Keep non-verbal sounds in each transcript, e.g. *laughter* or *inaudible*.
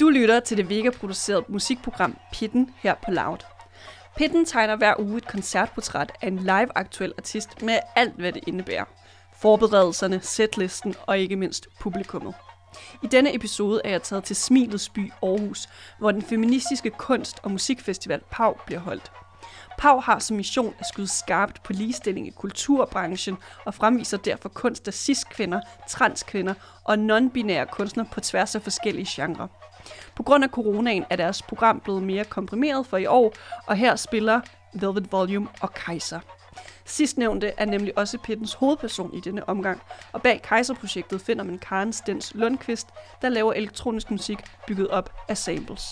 Du lytter til det Vega-producerede musikprogram Pitten her på Loud. Pitten tegner hver uge et koncertportræt af en live-aktuel artist med alt, hvad det indebærer. Forberedelserne, setlisten og ikke mindst publikummet. I denne episode er jeg taget til Smilets by Aarhus, hvor den feministiske kunst- og musikfestival PAV bliver holdt. PAV har som mission at skyde skarpt på ligestilling i kulturbranchen og fremviser derfor kunst af cis-kvinder, transkvinder og non-binære kunstnere på tværs af forskellige genrer. På grund af coronaen er deres program blevet mere komprimeret for i år, og her spiller Velvet Volume og Kaiser. Sidstnævnte er nemlig også Pittens hovedperson i denne omgang, og bag Kaiser-projektet finder man Karen Stens Lundqvist, der laver elektronisk musik bygget op af samples.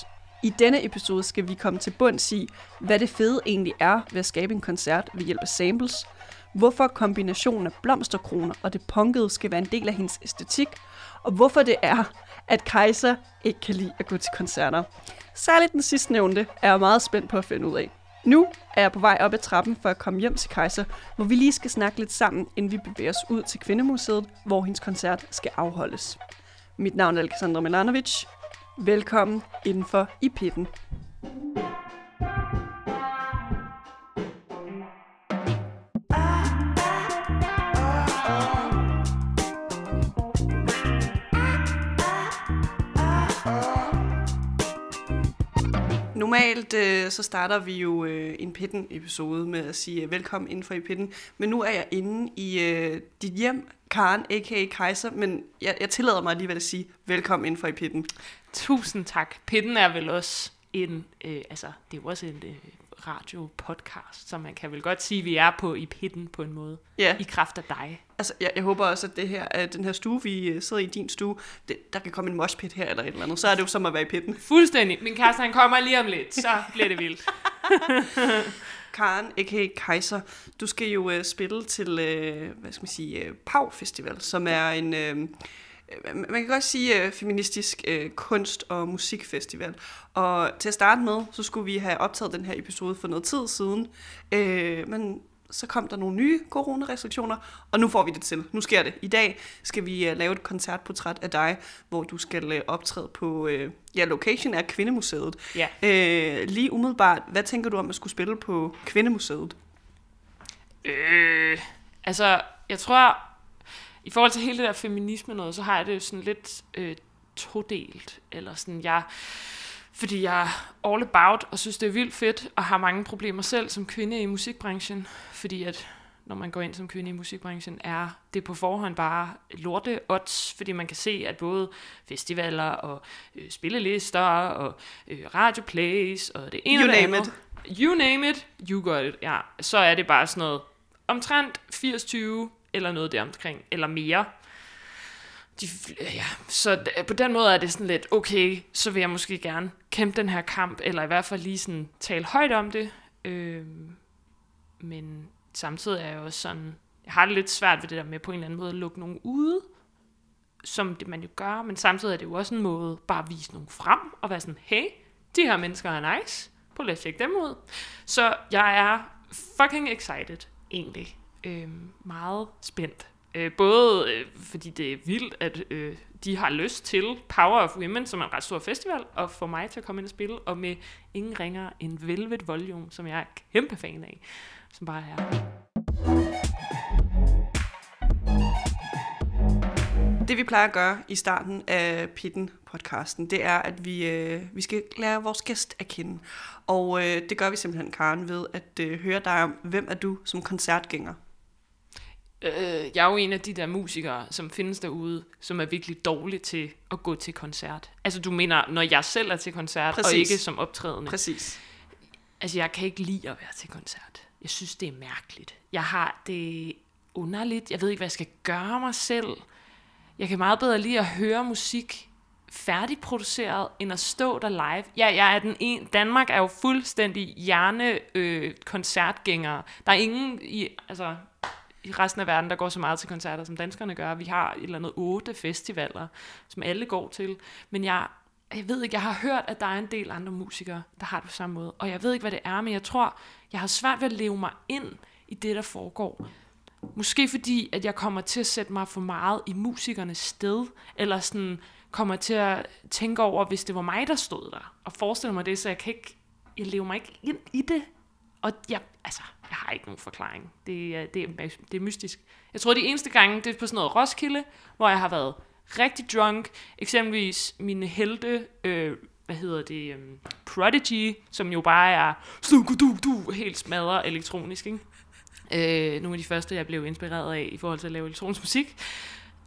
I denne episode skal vi komme til bunds i, hvad det fede egentlig er ved at skabe en koncert ved hjælp af samples, hvorfor kombinationen af blomsterkroner og det punkede skal være en del af hendes æstetik, og hvorfor det er, at Kaiser ikke kan lide at gå til koncerter. Særligt den sidstnævnte er jeg meget spændt på at finde ud af. Nu er jeg på vej op ad trappen for at komme hjem til Kaiser, hvor vi lige skal snakke lidt sammen, inden vi bevæger os ud til Kvindemuseet, hvor hendes koncert skal afholdes. Mit navn er Alexandra Milanovic. Velkommen indenfor i pitten. Normalt øh, så starter vi jo øh, en pitten-episode med at sige øh, velkommen inden for i pitten, men nu er jeg inde i øh, dit hjem, Karen, a.k.a. Kaiser, men jeg, jeg tillader mig alligevel at sige velkommen inden for i pitten. Tusind tak. Pitten er vel også en, øh, altså det er jo også en øh, radio-podcast, så man kan vel godt sige, at vi er på i pitten på en måde. Ja. I kraft af dig. Altså, jeg, jeg håber også, at det her, at den her stue, vi øh, sidder i din stue, det, der kan komme en moshpit her eller et eller andet. Så er det jo som at være i pitten. Fuldstændig. Min kæreste, han kommer lige om lidt, så bliver det vildt. *laughs* Karen, a.k.a. Kaiser, du skal jo uh, spille til, uh, hvad skal man sige, uh, Pau Festival, som er en, uh, man kan godt sige uh, feministisk uh, kunst- og musikfestival. Og til at starte med, så skulle vi have optaget den her episode for noget tid siden, uh, men så kom der nogle nye coronarestriktioner, og nu får vi det til. Nu sker det. I dag skal vi uh, lave et koncertportræt af dig, hvor du skal uh, optræde på, uh, ja, location er Kvindemuseet. Ja. Uh, lige umiddelbart, hvad tænker du om at skulle spille på Kvindemuseet? Øh, altså, jeg tror, i forhold til hele det der feminisme noget, så har jeg det jo sådan lidt øh, todelt. Eller sådan, jeg, fordi jeg er all about og synes, det er vildt fedt, og har mange problemer selv som kvinde i musikbranchen. Fordi at når man går ind som kvinde i musikbranchen, er det på forhånd bare lorte odds, fordi man kan se, at både festivaler og øh, spillelister og øh, radioplays og det ene You og det name andet. You name it, you got it. Ja, så er det bare sådan noget omtrent 80-20 eller noget der omkring, eller mere. De, ja, så øh, på den måde er det sådan lidt, okay, så vil jeg måske gerne kæmpe den her kamp, eller i hvert fald lige sådan tale højt om det. Øh, men samtidig er jeg også sådan, jeg har det lidt svært ved det der med på en eller anden måde at lukke nogen ude, som det man jo gør, men samtidig er det jo også en måde bare at vise nogen frem, og være sådan, hey, de her mennesker er nice, prøv lige at tjekke dem ud. Så jeg er fucking excited, egentlig øh, meget spændt. Øh, både øh, fordi det er vildt, at øh, de har lyst til Power of Women, som er en ret stor festival, og få mig til at komme ind og spille, og med ingen ringer en Velvet Volume, som jeg er kæmpe fan af, som bare er Det vi plejer at gøre i starten af Pitten-podcasten, det er, at vi, øh, vi skal lære vores gæst at kende. Og øh, det gør vi simpelthen, Karen, ved at øh, høre dig om, hvem er du som koncertgænger? Øh, jeg er jo en af de der musikere, som findes derude, som er virkelig dårlige til at gå til koncert. Altså du mener, når jeg selv er til koncert, Præcis. og ikke som optrædende. Præcis. Altså jeg kan ikke lide at være til koncert. Jeg synes, det er mærkeligt. Jeg har det underligt. Jeg ved ikke, hvad jeg skal gøre mig selv. Jeg kan meget bedre lide at høre musik færdigproduceret, end at stå der live. Ja, jeg er den en. Danmark er jo fuldstændig hjerne øh, koncertgængere. Der er ingen i, altså, i resten af verden, der går så meget til koncerter, som danskerne gør. Vi har et eller andet otte festivaler, som alle går til. Men jeg, jeg ved ikke, jeg har hørt, at der er en del andre musikere, der har det på samme måde. Og jeg ved ikke, hvad det er, men jeg tror, jeg har svært ved at leve mig ind i det, der foregår. Måske fordi, at jeg kommer til at sætte mig for meget i musikernes sted, eller sådan kommer til at tænke over, hvis det var mig, der stod der, og forestille mig det, så jeg kan ikke, jeg lever mig ikke ind i det. Og jeg, altså, jeg har ikke nogen forklaring. Det, er- det, er, det er mystisk. Jeg tror, de eneste gange, det er på sådan noget Roskilde, hvor jeg har været rigtig drunk. Eksempelvis mine helte, øh, hvad hedder det, um, Prodigy, som jo bare er du du helt smadret elektronisk, ikke? Øh, nogle af de første, jeg blev inspireret af i forhold til at lave elektronisk musik.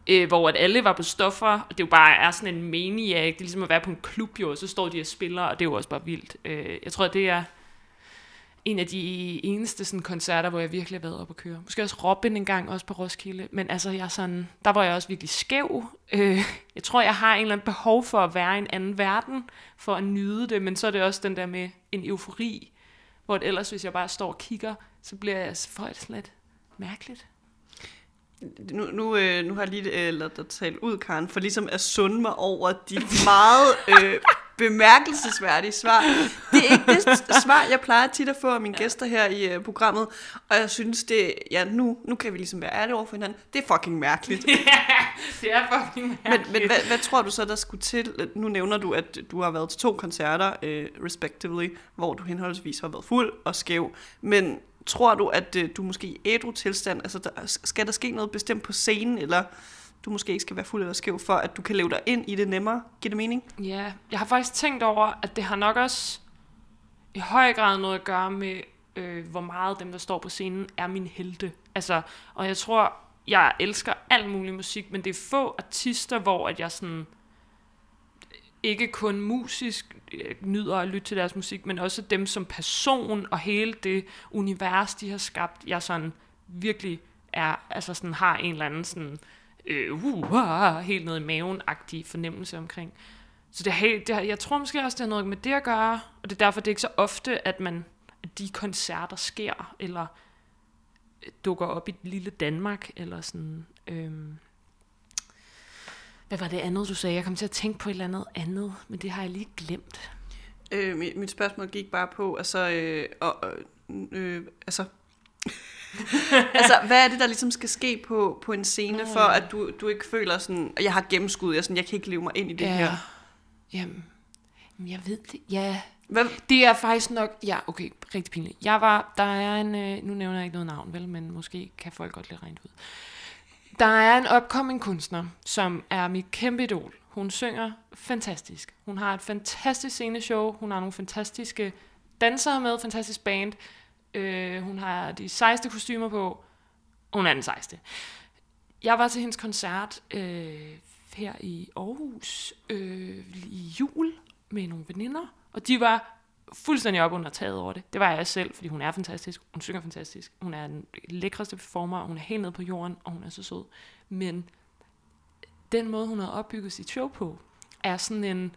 Øh, hvor at alle var på stoffer, og det jo bare er sådan en maniac. Det er ligesom at være på en klub, jo, og så står de og spiller, og det er jo også bare vildt. Øh, jeg tror, det er en af de eneste sådan, koncerter, hvor jeg virkelig har været op at køre. Måske også Robin en gang, også på Roskilde. Men altså, jeg sådan, der var jeg også virkelig skæv. Øh, jeg tror, jeg har en eller anden behov for at være i en anden verden, for at nyde det. Men så er det også den der med en eufori, hvor det ellers, hvis jeg bare står og kigger, så bliver jeg for et lidt mærkeligt. Nu, nu, øh, nu har jeg lige øh, lavet dig tale ud, Karen, for ligesom at sunde mig over de meget øh, bemærkelsesværdige svar. Det er ikke det svar, jeg plejer tit at få af mine gæster her i øh, programmet, og jeg synes, det ja, nu, nu kan vi ligesom være ærlige over for hinanden. Det er fucking mærkeligt. *laughs* det er fucking Men, mærkeligt. men hvad, hvad tror du så, der skulle til? Nu nævner du, at du har været til to koncerter, øh, respectively, hvor du henholdsvis har været fuld og skæv. Men tror du, at øh, du måske i ædru tilstand, altså der, skal der ske noget bestemt på scenen, eller du måske ikke skal være fuld eller skæv, for at du kan leve dig ind i det nemmere? Giver det mening? Ja, jeg har faktisk tænkt over, at det har nok også i høj grad noget at gøre med, øh, hvor meget dem, der står på scenen, er min helte. Altså, og jeg tror, jeg elsker al mulig musik, men det er få artister, hvor at jeg sådan øh, ikke kun musisk øh, nyder at lytte til deres musik, men også dem som person og hele det univers, de har skabt, jeg sådan virkelig er, altså sådan har en eller anden sådan, øh, uh, uh, helt ned i maven-agtig fornemmelse omkring. Så det, har, det har, jeg tror måske også, det har noget med det at gøre, og det er derfor, det er ikke så ofte, at, man, at de koncerter sker, eller øh, dukker op i et lille Danmark, eller sådan. Øhm. Hvad var det andet, du sagde? Jeg kom til at tænke på et eller andet andet, men det har jeg lige glemt. Øh, mit, mit spørgsmål gik bare på, altså, øh, og, øh, øh, altså, *laughs* altså, hvad er det, der ligesom skal ske på, på en scene, Nå, for ja. at du, du ikke føler sådan, at jeg har gennemskud, jeg, sådan, jeg kan ikke leve mig ind i det her. Jamen, jeg ved det. Ja, Hvad, Det er faktisk nok... Ja, okay, rigtig pinligt. Jeg var... Der er en... Øh, nu nævner jeg ikke noget navn, vel? Men måske kan folk godt lidt regnet ud. Der er en upcoming kunstner, som er mit kæmpe idol. Hun synger fantastisk. Hun har et fantastisk sceneshow. Hun har nogle fantastiske dansere med, fantastisk band. Øh, hun har de sejeste kostymer på. Hun er den sejeste. Jeg var til hendes koncert øh, her i Aarhus øh, i jul med nogle veninder, og de var fuldstændig op under taget over det. Det var jeg selv, fordi hun er fantastisk, hun synger fantastisk, hun er den lækreste performer, hun er helt nede på jorden, og hun er så sød. Men den måde, hun har opbygget sit show på, er sådan en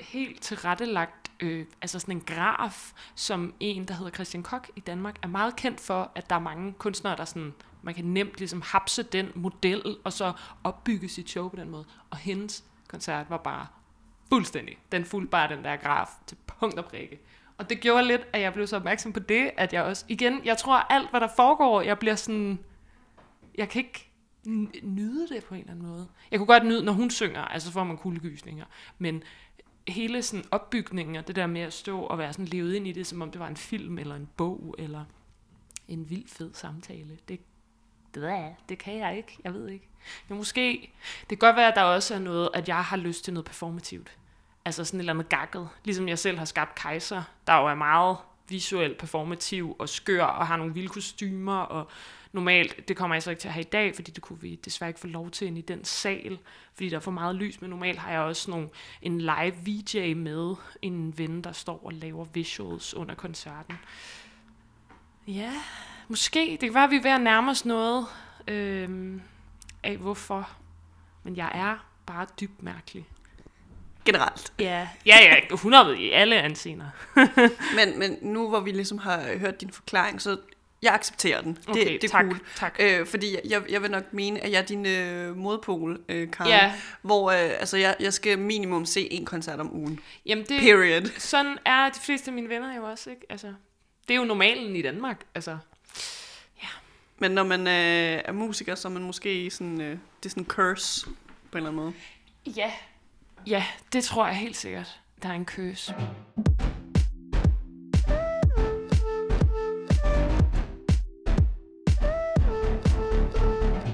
helt tilrettelagt, øh, altså sådan en graf, som en, der hedder Christian Kok i Danmark, er meget kendt for, at der er mange kunstnere, der sådan, man kan nemt ligesom hapse den model, og så opbygge sit show på den måde. Og hendes koncert var bare fuldstændig. Den fulgte bare den der graf til punkt og prikke. Og det gjorde lidt, at jeg blev så opmærksom på det, at jeg også, igen, jeg tror alt, hvad der foregår, jeg bliver sådan, jeg kan ikke nyde det på en eller anden måde. Jeg kunne godt nyde, når hun synger, altså så får man kuldegysninger, men hele sådan opbygningen og det der med at stå og være sådan levet ind i det, som om det var en film eller en bog eller en vild fed samtale, det, det, er, det kan jeg ikke, jeg ved ikke. Men måske, det kan godt være, at der også er noget, at jeg har lyst til noget performativt. Altså sådan et eller andet gakket. Ligesom jeg selv har skabt Kaiser, der jo er meget visuelt performativ og skør og har nogle vilde kostymer. Og normalt, det kommer jeg så ikke til at have i dag, fordi det kunne vi desværre ikke få lov til ind i den sal, fordi der er for meget lys. Men normalt har jeg også nogle, en live VJ med, en ven, der står og laver visuals under koncerten. Ja, måske. Det kan være, at vi er ved at nærme os noget øhm, af hvorfor. Men jeg er bare dybt mærkelig generelt. Ja, ja, ja 100 i alle anseender. *laughs* Men, men nu hvor vi ligesom har hørt din forklaring, så jeg accepterer den. Okay, det, det er tak, cool. tak. Øh, fordi jeg, jeg vil nok mene, at jeg er din øh, modpol, øh, Karen. Ja. Hvor øh, altså, jeg, jeg skal minimum se en koncert om ugen. Jamen, det, Period. *laughs* sådan er de fleste af mine venner jo også, ikke? Altså, det er jo normalen i Danmark, altså. Men når man øh, er musiker, så er man måske sådan, øh, det er sådan en curse på en eller anden måde. Ja. Ja, det tror jeg helt sikkert. Der er en køs.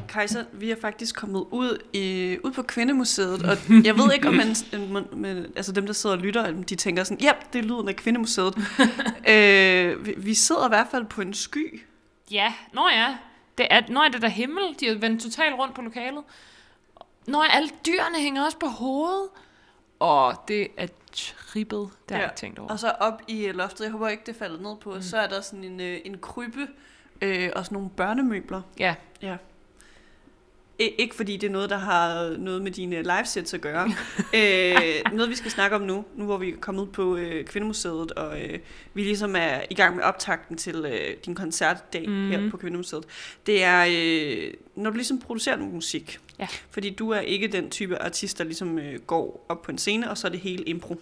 Kaiser, vi er faktisk kommet ud, i, ud på Kvindemuseet, og jeg ved ikke, om man, man, man, altså dem, der sidder og lytter, de tænker sådan, ja, det er lyden af Kvindemuseet. *laughs* øh, vi, vi sidder i hvert fald på en sky. Ja, nå ja. Det er, når er det der himmel, de har vendt totalt rundt på lokalet. Når alle dyrene hænger også på hovedet. Og det er trippet, det har jeg ikke tænkt over. Og så op i loftet, jeg håber ikke, det falder ned på, mm. så er der sådan en, øh, en krybbe øh, og sådan nogle børnemøbler. Ja, Ja. Ikke fordi det er noget, der har noget med dine livesets at gøre. *laughs* øh, noget, vi skal snakke om nu, nu hvor vi er kommet ud på øh, Kvindemuseet, og øh, vi ligesom er i gang med optakten til øh, din koncertdag mm. Her på Kvindemuseet. Det er, øh, når du ligesom producerer musik. Ja. Fordi du er ikke den type artist, der ligesom øh, går op på en scene, og så er det hele impro.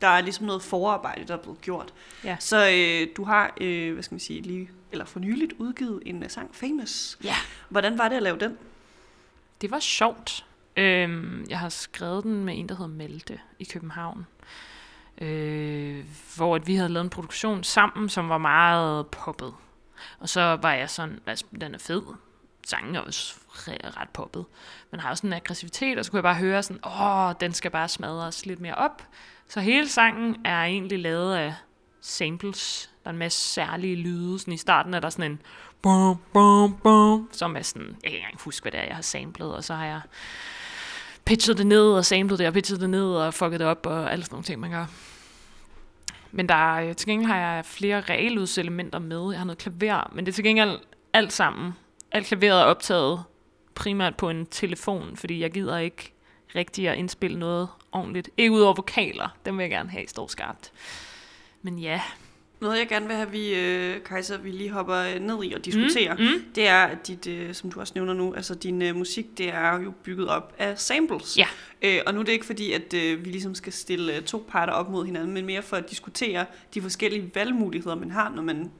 Der er ligesom noget forarbejde, der er blevet gjort. Ja. Så øh, du har, øh, hvad skal man sige, lige, eller for nyligt udgivet en uh, sang, Famous. Ja. Hvordan var det at lave den? Det var sjovt. Øhm, jeg har skrevet den med en, der hedder Malte i København. Øh, hvor at vi havde lavet en produktion sammen, som var meget poppet. Og så var jeg sådan, altså, den er fed. Sangen er også ret poppet. Men har også en aggressivitet, og så kunne jeg bare høre sådan, åh, den skal bare smadres lidt mere op. Så hele sangen er egentlig lavet af samples. Der er en masse særlige lyde. Sådan I starten er der sådan en bum, bum, bum, som er sådan, jeg kan ikke engang huske, hvad det er, jeg har samlet, og så har jeg pitchet det ned, og samlet det, og pitchet det ned, og fucket det op, og alle sådan nogle ting, man gør. Men der er, til gengæld har jeg flere realudselementer med. Jeg har noget klaver, men det er til gengæld alt sammen. Alt klaveret er optaget primært på en telefon, fordi jeg gider ikke rigtig at indspille noget ordentligt. Ikke ud over vokaler, dem vil jeg gerne have står skarpt. Men ja, noget, jeg gerne vil have, vi, øh, Kaiser, vi lige hopper øh, ned i og diskuterer, Mm, mm. det er, at dit, øh, som du også nævner nu, altså din øh, musik, det er jo bygget op af samples. Ja. Øh, og nu er det ikke fordi, at øh, vi ligesom skal stille øh, to parter op mod hinanden, men mere for at diskutere de forskellige valgmuligheder, man har, når man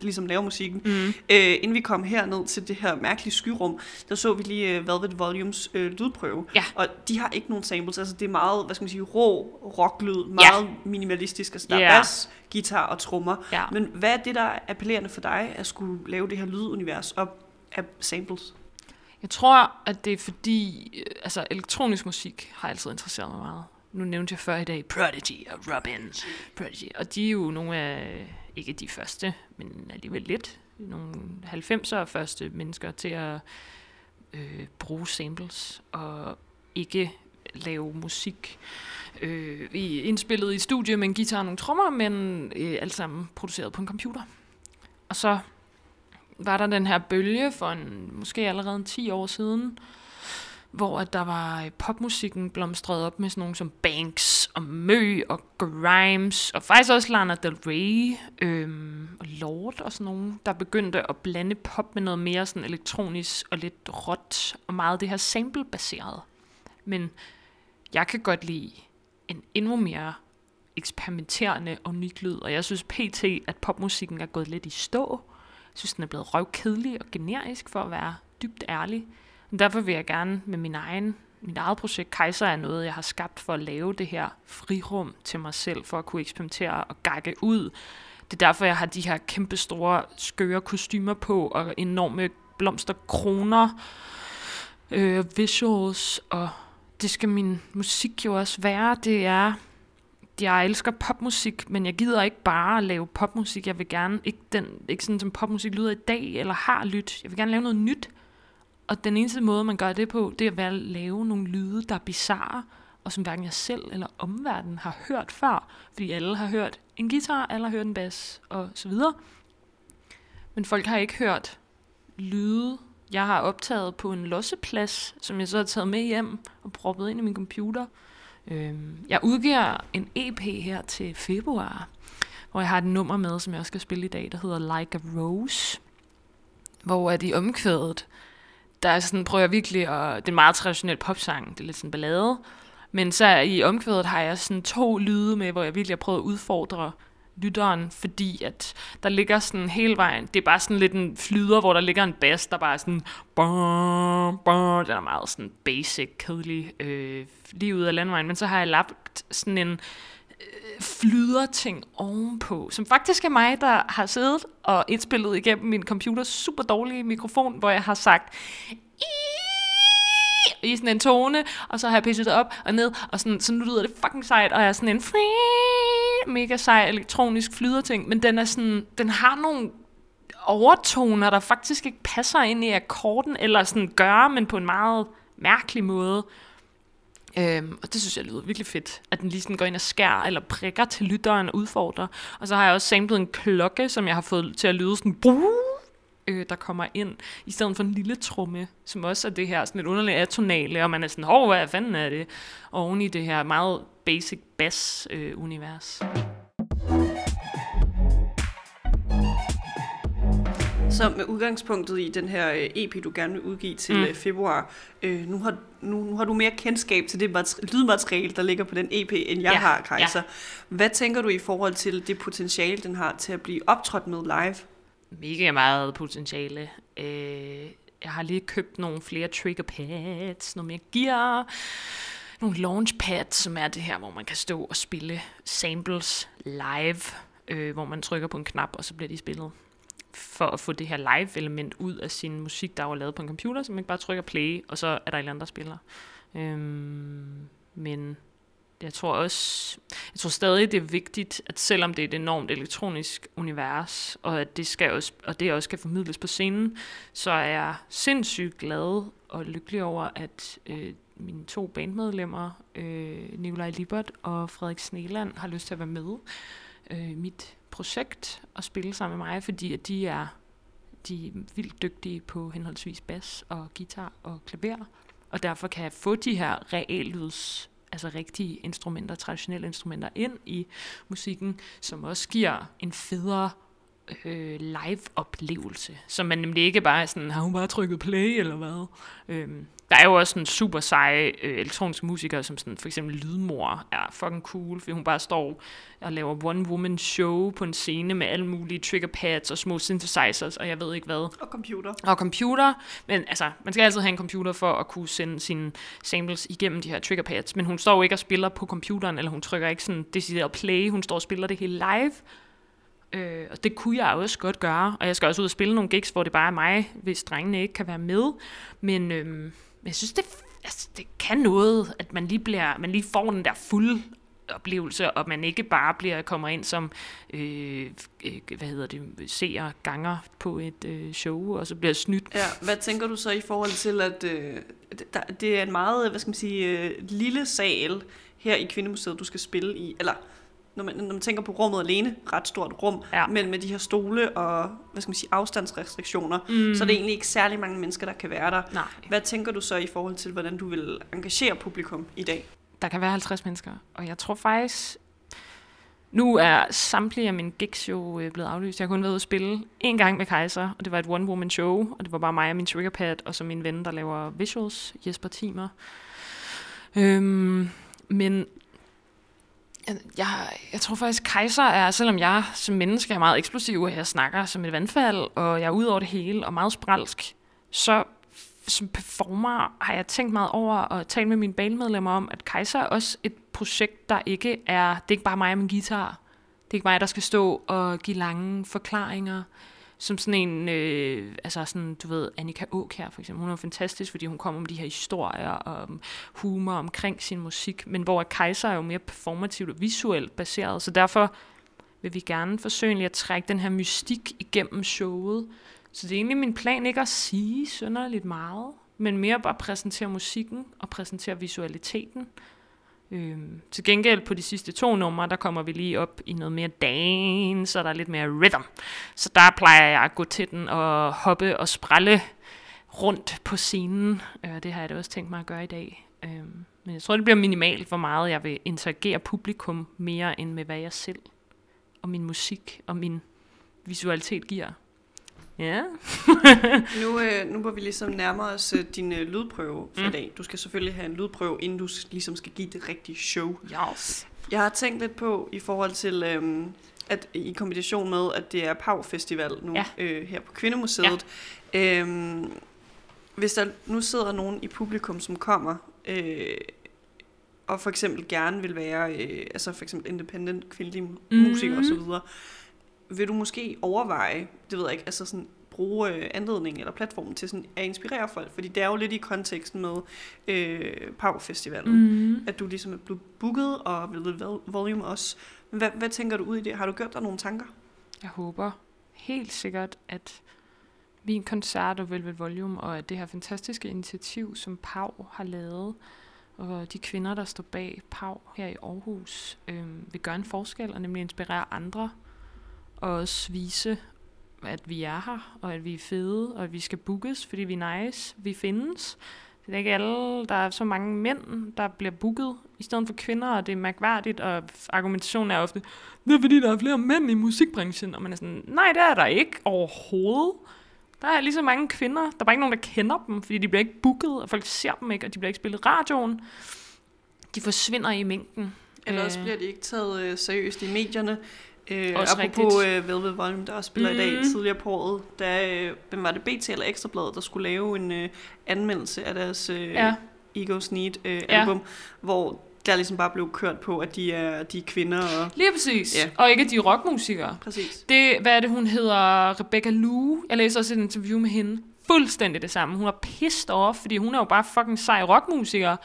ligesom laver musikken. Mm. Øh, inden vi kom herned til det her mærkelige skyrum, der så vi lige uh, Velvet Volumes øh, lydprøve. Ja. Og de har ikke nogen samples, altså det er meget, hvad skal man sige, rå rocklyd, meget ja. minimalistisk. Altså der er Ja. bas, guitar og trommer. Ja. Men hvad er det, der er appellerende for dig, at skulle lave det her lydunivers op af samples? Jeg tror, at det er fordi, øh, altså elektronisk musik har altid interesseret mig meget. Nu nævnte jeg før i dag Prodigy og Robin. Prodigy. Og de er jo nogle af, ikke de første, men alligevel lidt, nogle 90'er første mennesker til at øh, bruge samples og ikke lave musik. Øh, vi indspillede i studie med en guitar og nogle trommer, men øh, alt sammen produceret på en computer. Og så var der den her bølge for en, måske allerede en 10 år siden, hvor at der var øh, popmusikken blomstret op med sådan nogle som Banks og Mø og Grimes, og faktisk også Lana Del Rey øhm, og Lord og sådan nogle, der begyndte at blande pop med noget mere sådan elektronisk og lidt råt, og meget det her sample-baseret. Men jeg kan godt lide en endnu mere eksperimenterende og unik lyd, og jeg synes pt, at popmusikken er gået lidt i stå. Jeg synes, den er blevet røvkedelig og generisk, for at være dybt ærlig. Men derfor vil jeg gerne med min egen, mit eget projekt, Kaiser er noget, jeg har skabt for at lave det her frirum til mig selv, for at kunne eksperimentere og gakke ud. Det er derfor, jeg har de her kæmpe store, skøre kostymer på, og enorme blomsterkroner, øh, visuals, og det skal min musik jo også være. Det er, jeg elsker popmusik, men jeg gider ikke bare lave popmusik. Jeg vil gerne, ikke, den, ikke sådan som popmusik lyder i dag, eller har lyttet. Jeg vil gerne lave noget nyt. Og den eneste måde, man gør det på, det er ved at lave nogle lyde, der er bizarre, og som hverken jeg selv eller omverdenen har hørt før. Fordi alle har hørt en guitar, alle har hørt en bas, og så videre. Men folk har ikke hørt lyde, jeg har optaget på en losseplads, som jeg så har taget med hjem og proppet ind i min computer. Øhm, jeg udgiver en EP her til februar, hvor jeg har et nummer med, som jeg også skal spille i dag, der hedder Like a Rose, hvor er i omkvædet, der er sådan, prøver jeg virkelig at, det er en meget traditionel popsang, det er lidt sådan ballade, men så i omkvædet har jeg sådan to lyde med, hvor jeg virkelig har prøvet at udfordre lytteren, fordi at der ligger sådan hele vejen, det er bare sådan lidt en flyder, hvor der ligger en bass, der bare er sådan, bum, bum, den er meget sådan basic, kedelig, øh, lige ud af landvejen, men så har jeg lagt sådan en flyder ting ovenpå, som faktisk er mig, der har siddet og indspillet igennem min computer super dårlige mikrofon, hvor jeg har sagt, i sådan en tone, og så har jeg pitchet det op og ned, og sådan, så nu lyder det fucking sejt, og jeg er sådan en mega sej elektronisk flyderting, men den er sådan, den har nogle overtoner, der faktisk ikke passer ind i akkorden, eller sådan gør, men på en meget mærkelig måde. Øhm, og det synes jeg lyder virkelig fedt, at den lige sådan går ind og skærer eller prikker til lytteren og udfordrer. Og så har jeg også samlet en klokke, som jeg har fået til at lyde sådan øh, der kommer ind, i stedet for en lille tromme, som også er det her sådan lidt underligt atonale, og man er sådan, hov, hvad fanden er det? Oven i det her meget basic bass-univers. Øh, Så med udgangspunktet i den her øh, EP, du gerne vil udgive til mm. Øh, februar, øh, nu, har, nu, nu har du mere kendskab til det lydmateriale, der ligger på den EP, end jeg ja, har, Kajsa. Ja. Hvad tænker du i forhold til det potentiale, den har til at blive optrådt med live? mega meget potentiale. Øh, jeg har lige købt nogle flere trigger pads, nogle mere gear, nogle launch pads, som er det her, hvor man kan stå og spille samples live, øh, hvor man trykker på en knap, og så bliver de spillet. For at få det her live-element ud af sin musik, der var lavet på en computer, så man ikke bare trykker play, og så er der et eller andet, der spiller. Øhm, men jeg tror også, jeg tror stadig, det er vigtigt, at selvom det er et enormt elektronisk univers, og at det, skal også, og det også skal formidles på scenen, så er jeg sindssygt glad og lykkelig over, at øh, mine to bandmedlemmer, øh, Nikolaj Libert og Frederik Sneland, har lyst til at være med øh, mit projekt at spille sammen med mig, fordi at de er, de er vildt dygtige på henholdsvis bas og guitar og klaver, og derfor kan jeg få de her reallyds altså rigtige instrumenter, traditionelle instrumenter ind i musikken, som også giver en federe øh, live-oplevelse, som man nemlig ikke bare er sådan, har hun bare trykket play, eller hvad? Øhm, der er jo også en super seje øh, elektroniske musikere, som sådan, for eksempel Lydmor er fucking cool, fordi hun bare står og laver one-woman show på en scene med alle mulige triggerpads og små synthesizers, og jeg ved ikke hvad. Og computer. Og computer, men altså, man skal altid have en computer for at kunne sende sine samples igennem de her triggerpads, men hun står jo ikke og spiller på computeren, eller hun trykker ikke sådan decideret play, hun står og spiller det hele live, Øh, og det kunne jeg også godt gøre. Og jeg skal også ud og spille nogle gigs, hvor det bare er mig, hvis drengene ikke kan være med. Men øh, jeg synes, det, altså, det kan noget, at man lige, bliver, man lige får den der fulde oplevelse, og man ikke bare bliver kommer ind som øh, øh, hvad hedder det, seer ganger på et øh, show, og så bliver snydt. Ja, hvad tænker du så i forhold til, at øh, der, det er en meget, hvad skal man sige, øh, lille sal her i Kvindemuseet, du skal spille i, eller når man, når man tænker på rummet alene, ret stort rum, ja. men med de her stole og hvad skal man sige, afstandsrestriktioner, mm. så er det egentlig ikke særlig mange mennesker, der kan være der. Nej. Hvad tænker du så i forhold til, hvordan du vil engagere publikum i dag? Der kan være 50 mennesker, og jeg tror faktisk, nu er samtlige af mine gigs jo øh, blevet aflyst. Jeg har kun været ude at spille en gang med Kaiser, og det var et one-woman show, og det var bare mig og min triggerpad, og så min ven, der laver visuals, Jesper Timer. Øhm, men jeg, jeg tror faktisk, Kaiser er, selvom jeg som menneske er meget eksplosiv, og jeg snakker som et vandfald, og jeg er ud over det hele, og meget spralsk, så som performer har jeg tænkt meget over at tale med mine bandmedlemmer om, at Kaiser er også et projekt, der ikke er, det er ikke bare mig og min guitar. Det er ikke mig, der skal stå og give lange forklaringer som sådan en, øh, altså sådan, du ved, Annika Åk her for eksempel, hun er fantastisk, fordi hun kommer med de her historier og humor omkring sin musik, men hvor Kaiser er jo mere performativt og visuelt baseret, så derfor vil vi gerne forsøge at trække den her mystik igennem showet. Så det er egentlig min plan ikke at sige sønderligt meget, men mere bare præsentere musikken og præsentere visualiteten, Øhm, til gengæld på de sidste to numre, der kommer vi lige op i noget mere dance, så der er lidt mere rhythm. Så der plejer jeg at gå til den og hoppe og sprælle rundt på scenen. Øh, det har jeg da også tænkt mig at gøre i dag. Øhm, men jeg tror, det bliver minimalt, hvor meget jeg vil interagere publikum mere end med, hvad jeg selv og min musik og min visualitet giver. Ja. Nu, øh, nu må vi ligesom nærme os øh, din øh, lydprøve for Mm. i dag. Du skal selvfølgelig have en lydprøve, inden du ligesom skal give det rigtige show. Yes. Jeg har tænkt lidt på i forhold til, øhm, at i kombination med, at det er PAV Festival nu Ja. øh, her på Kvindemuseet. Ja. Øhm, hvis der nu sidder nogen i publikum, som kommer, øh, og for eksempel gerne vil være, øh, altså for eksempel independent kvindelige mm. musikere osv., vil du måske overveje, det ved jeg ikke, altså sådan bruge øh, anledningen eller platformen til sådan at inspirere folk, fordi det er jo lidt i konteksten med øh, PAV Festivalen Mm. at du ligesom er blevet booket, og ved Vol- Volume også. Hvad, hvad tænker du ud i det? Har du gjort dig nogle tanker? Jeg håber helt sikkert, at min koncert og Velvet Volume, og at det her fantastiske initiativ, som Pau har lavet, og de kvinder, der står bag Pau her i Aarhus, øh, vil gøre en forskel, og nemlig inspirere andre, og også vise, at vi er her, og at vi er fede, og at vi skal bookes, fordi vi er nice, vi findes. Det er ikke alle, der er så mange mænd, der bliver booket, i stedet for kvinder, og det er mærkværdigt, og argumentationen er ofte, det er fordi, der er flere mænd i musikbranchen, og man er sådan, nej, det er der ikke overhovedet. Der er lige så mange kvinder, der er bare ikke nogen, der kender dem, fordi de bliver ikke booket, og folk ser dem ikke, og de bliver ikke spillet radioen. De forsvinder i mængden. Eller også Øh. bliver de ikke taget øh, seriøst i medierne. Øh, Også apropos øh, Velvet Volume, der også spiller mm. i dag Mhm. tidligere på året, da, øh, hvem var det, BT eller Ekstrabladet, der skulle lave en øh, anmeldelse af deres øh, Ja. Ego's Need øh, Ja. album, hvor der ligesom bare blev kørt på, at de er, de er kvinder. Og, Lige præcis. Ja. Og ikke at de er rockmusikere. præcis. Det, hvad er det, hun hedder? Rebecca Lou. Jeg læste også et interview med hende. Fuldstændig det samme. Hun er pissed off, fordi hun er jo bare fucking sej rockmusiker.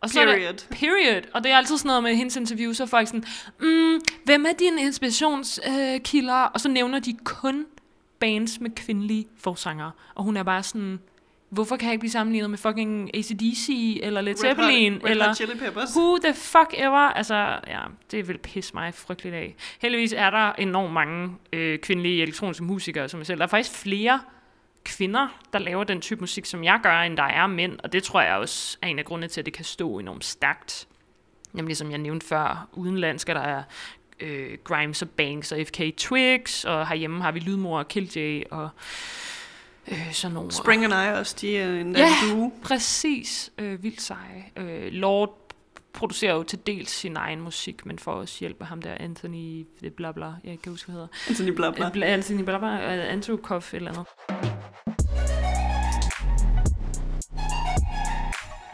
Og så er det, Period. Period. Og det er altid sådan noget med hendes interview, så er folk sådan, mm, hvem er dine inspirationskilder? Øh, kilder?" og så nævner de kun bands med kvindelige forsangere. Og hun er bare sådan, hvorfor kan jeg ikke blive sammenlignet med fucking ACDC, eller Led Zeppelin, Red Hot, Red eller Hot Chili Peppers. who the fuck ever? Altså, ja, det vil pisse mig frygteligt af. Heldigvis er der enormt mange øh, kvindelige elektroniske musikere, som jeg selv. Der er faktisk flere kvinder, der laver den type musik, som jeg gør, end der er mænd. Og det tror jeg også er en af grundene til, at det kan stå enormt stærkt. Nemlig som jeg nævnte før, udenlandsk er der er øh, Grimes og Banks og FK Twigs, og herhjemme har vi Lydmor og Killj og øh, sådan nogle. Spring and I også, de er en Ja. duo. Præcis. Øh, vildt seje. Øh, Lord producerer jo til dels sin egen musik, men får også hjælp af ham der, Anthony det bla bla, jeg kan huske, hvad hedder. Anthony bla bla. Bla. Anthony bla bla, øh, Antukov eller andet.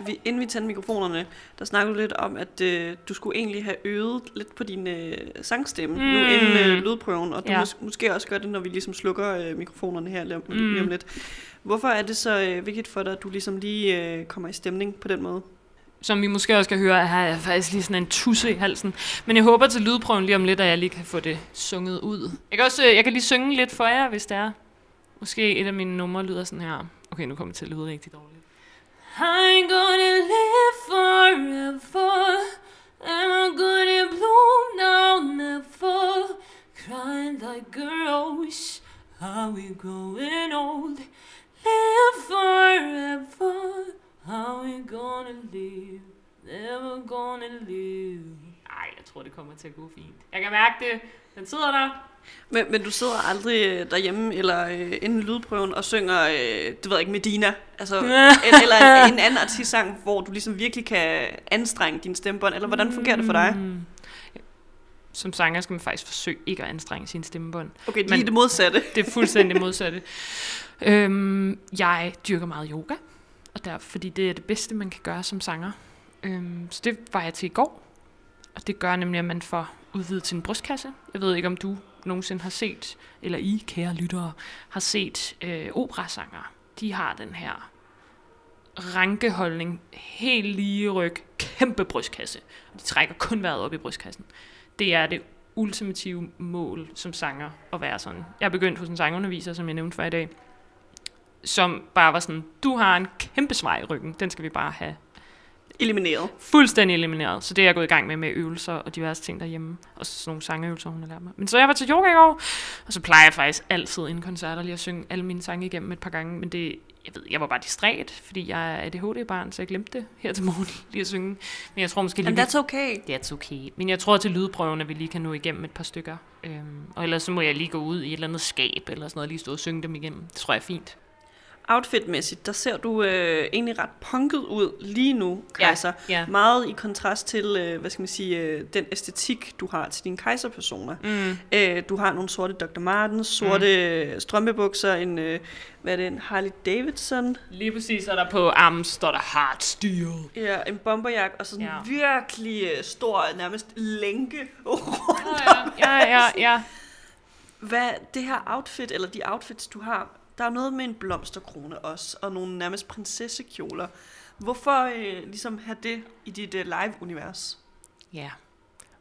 Vi, inden vi tændte mikrofonerne, der snakkede du lidt om, at øh, du skulle egentlig have øvet lidt på din øh, sangstemme, mm. nu Mm. inden øh, lydprøven, og du Ja. mås- måske også gør det, når vi ligesom slukker øh, mikrofonerne her lige om, Mm. mm. lige om lidt. Hvorfor er det så øh, vigtigt for dig, at du ligesom lige øh, kommer i stemning på den måde? Som vi måske også kan høre, har jeg faktisk lige sådan en tusse i halsen. Men jeg håber til lydprøven lige om lidt, at jeg lige kan få det sunget ud. Jeg kan også øh, jeg kan lige synge lidt for jer, hvis det er. Måske et af mine numre lyder sådan her. Okay, nu kommer det til at lyde rigtig dårligt. I'm gonna live forever I'm gonna bloom now never Crying like girls Are we growing old? Live forever How we gonna live? Never gonna live Ej, jeg tror, det kommer til at gå fint. Jeg kan mærke det. Den sidder der. Men, men du sidder aldrig øh, derhjemme eller øh, inden lydprøven og synger, øh, det ved jeg ikke, Medina, altså, *laughs* eller, eller en, en anden artistsang, hvor du ligesom virkelig kan anstrenge din stemmebånd, eller hvordan fungerer det for dig? Mm. Som sanger skal man faktisk forsøge ikke at anstrenge sin stemmebånd. Okay, lige Men- det modsatte. *laughs* Det er fuldstændig modsatte. øhm, jeg dyrker meget yoga, og der, fordi det er det bedste, man kan gøre som sanger. Øhm, så det var jeg til i går. Og det gør nemlig, at man får udvidet sin brystkasse. Jeg ved ikke, om du nogensinde har set, eller I, kære lyttere, har set øh, operasanger. De har den her rankeholdning, helt lige ryg, kæmpe brystkasse. Og de trækker kun vejret op i brystkassen. Det er det ultimative mål som sanger at være sådan. Jeg begyndte hos en sangunderviser, som jeg nævnte for i dag, som bare var sådan, du har en kæmpe svej i ryggen, den skal vi bare have Elimineret. fuldstændig elimineret. Så det er jeg gået i gang med med øvelser og diverse ting derhjemme. Og så sådan nogle sangeøvelser, hun har lært mig. Men så jeg var til yoga i går, og så plejer jeg faktisk altid inden koncerter lige at synge alle mine sange igennem et par gange. Men det, jeg ved, jeg var bare distræt, fordi jeg er ADHD-barn, så jeg glemte det her til morgen *laughs* lige at synge. Men jeg tror måske lige... And that's okay. That's okay. Men jeg tror til lydprøven, at vi lige kan nå igennem et par stykker. Øhm, og ellers så må jeg lige gå ud i et eller andet skab, eller sådan noget, og lige stå og synge dem igennem. Det tror jeg er fint. Outfitmæssigt, der ser du øh, egentlig ret punket ud lige nu, Ja, Kaiser. ja. Meget i kontrast til, øh, hvad skal man sige, øh, den æstetik, du har til dine kejserpersoner. Mm. Øh, du har nogle sorte Dr. Martens, sorte mm. strømpebukser, en, øh, hvad er det, en Harley Davidson, Lige præcis, og der på armen står der hard steel. ja, en bomberjakke, og så sådan Ja. ja. virkelig øh, stor, nærmest lænke *laughs* rundt. Ja, ja, ja, ja. Hvad, det her outfit, eller de outfits, du har, der er noget med en blomsterkrone også, og nogle nærmest prinsessekjoler. Hvorfor øh, ligesom have det i dit øh, live-univers? Ja.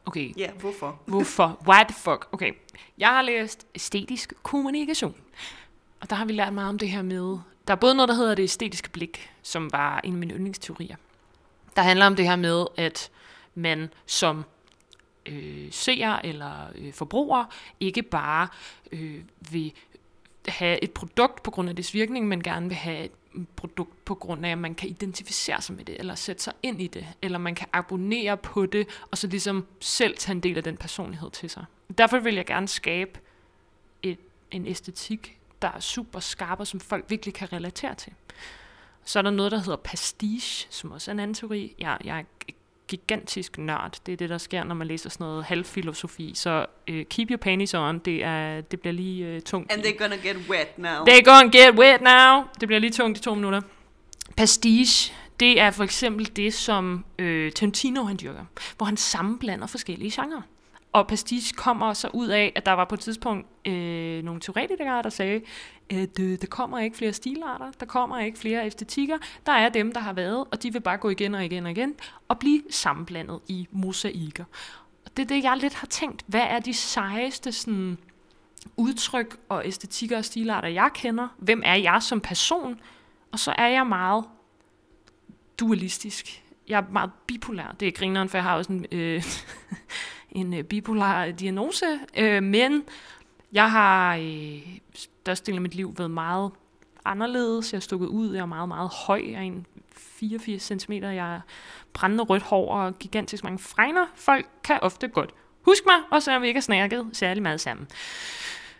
Okay, Ja, hvorfor? *laughs* Hvorfor? Why the fuck? Okay. Jeg har læst æstetisk kommunikation. Og der har vi lært meget om det her med... Der er både noget, der hedder det æstetiske blik, som var en af mine yndlingsteorier. Der handler om det her med, at man som øh, seer eller øh, forbruger ikke bare øh, vil have et produkt på grund af dets virkning, men gerne vil have et produkt på grund af, at man kan identificere sig med det, eller sætte sig ind i det, eller man kan abonnere på det, og så ligesom selv tage en del af den personlighed til sig. Derfor vil jeg gerne skabe et, en æstetik, der er super skarp, og som folk virkelig kan relatere til. Så er der noget, der hedder pastiche, som også er en anden teori. Jeg, jeg er gigantisk nørd. Det er det, der sker, når man læser sådan noget halvfilosofi. Så uh, keep your panties on. Det, er, det bliver lige uh, tungt. And they're gonna get wet now. They're gonna get wet now. Det bliver lige tungt i to minutter. Pastiche, det er for eksempel det, som øh, Tarantino han dyrker, hvor han sammenblander forskellige genrer. Og pastiche kommer så ud af, at der var på et tidspunkt øh, nogle teoretikere, der sagde, at øh, der kommer ikke flere stilarter, der kommer ikke flere æstetikker. Der er dem, der har været, og de vil bare gå igen og igen og igen, og blive sammenblandet i mosaikker. Og det er det, jeg lidt har tænkt. Hvad er de sejeste sådan, udtryk og æstetikker og stilarter, jeg kender? Hvem er jeg som person? Og så er jeg meget dualistisk. Jeg er meget bipolær. Det er grineren, for jeg har også en, øh, *laughs* en øh, bipolar øh, diagnose. Øh, men jeg har øh, størstedelen af mit liv været meget anderledes. Jeg er stukket ud. Jeg er meget, meget høj. Jeg er en 84 cm. Jeg er brændende rødt hår og gigantisk mange fregner. Folk kan ofte godt huske mig, og selvom vi ikke har snakket særlig meget sammen.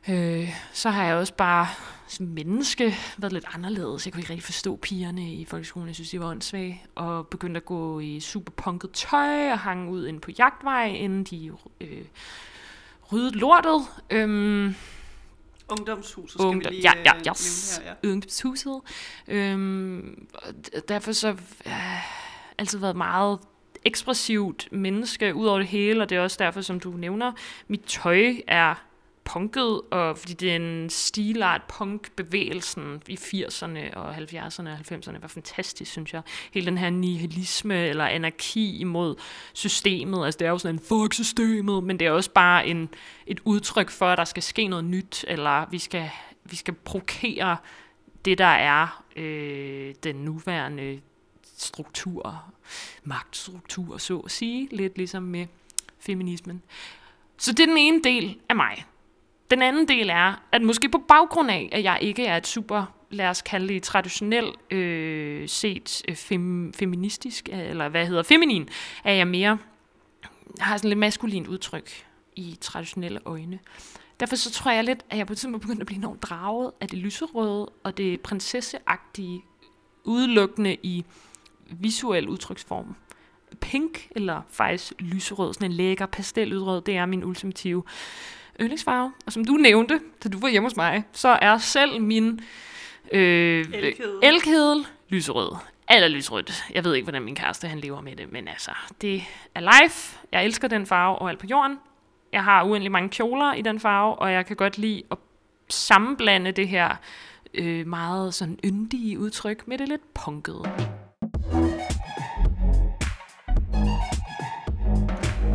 Øh, så har jeg også bare som menneske været lidt anderledes. Jeg kunne ikke rigtig forstå pigerne i folkeskolen. Jeg synes, de var åndssvage. Og begyndte at gå i super punket tøj og hang ud ind på jagtvej, inden de øh, ryddede lortet. Øhm, Ungdomshuset skal Ungdom- vi lige ja, ja, øh, yes. her. Ja. ungdomshuset. Øhm, derfor så øh, altid været meget ekspressivt menneske ud over det hele, og det er også derfor, som du nævner, mit tøj er punket, og fordi det er en stilart punk-bevægelsen i 80'erne og 70'erne og 90'erne var fantastisk, synes jeg. Hele den her nihilisme eller anarki imod systemet, altså det er jo sådan en fuck systemet, men det er også bare en, et udtryk for, at der skal ske noget nyt, eller vi skal, vi skal provokere det, der er øh, den nuværende struktur, magtstruktur, så at sige, lidt ligesom med feminismen. Så det er den ene del af mig. Den anden del er, at måske på baggrund af, at jeg ikke er et super, lad os kalde det traditionelt øh, set øh, fem, feministisk, øh, eller hvad hedder feminin, er jeg mere, har sådan lidt maskulint udtryk i traditionelle øjne. Derfor så tror jeg lidt, at jeg på et tidspunkt begyndte at blive enormt draget af det lyserøde og det prinsesseagtige, udelukkende i visuel udtryksform. Pink, eller faktisk lyserød, sådan en lækker pasteludrød, det er min ultimative yndlingsfarve. Og som du nævnte, da du var hjemme hos mig, så er selv min øh, Elkedel. elkedel lyserød. Eller lysrødt. Jeg ved ikke, hvordan min kæreste han lever med det, men altså, det er life. Jeg elsker den farve overalt på jorden. Jeg har uendelig mange kjoler i den farve, og jeg kan godt lide at sammenblande det her øh, meget sådan yndige udtryk med det lidt punkede.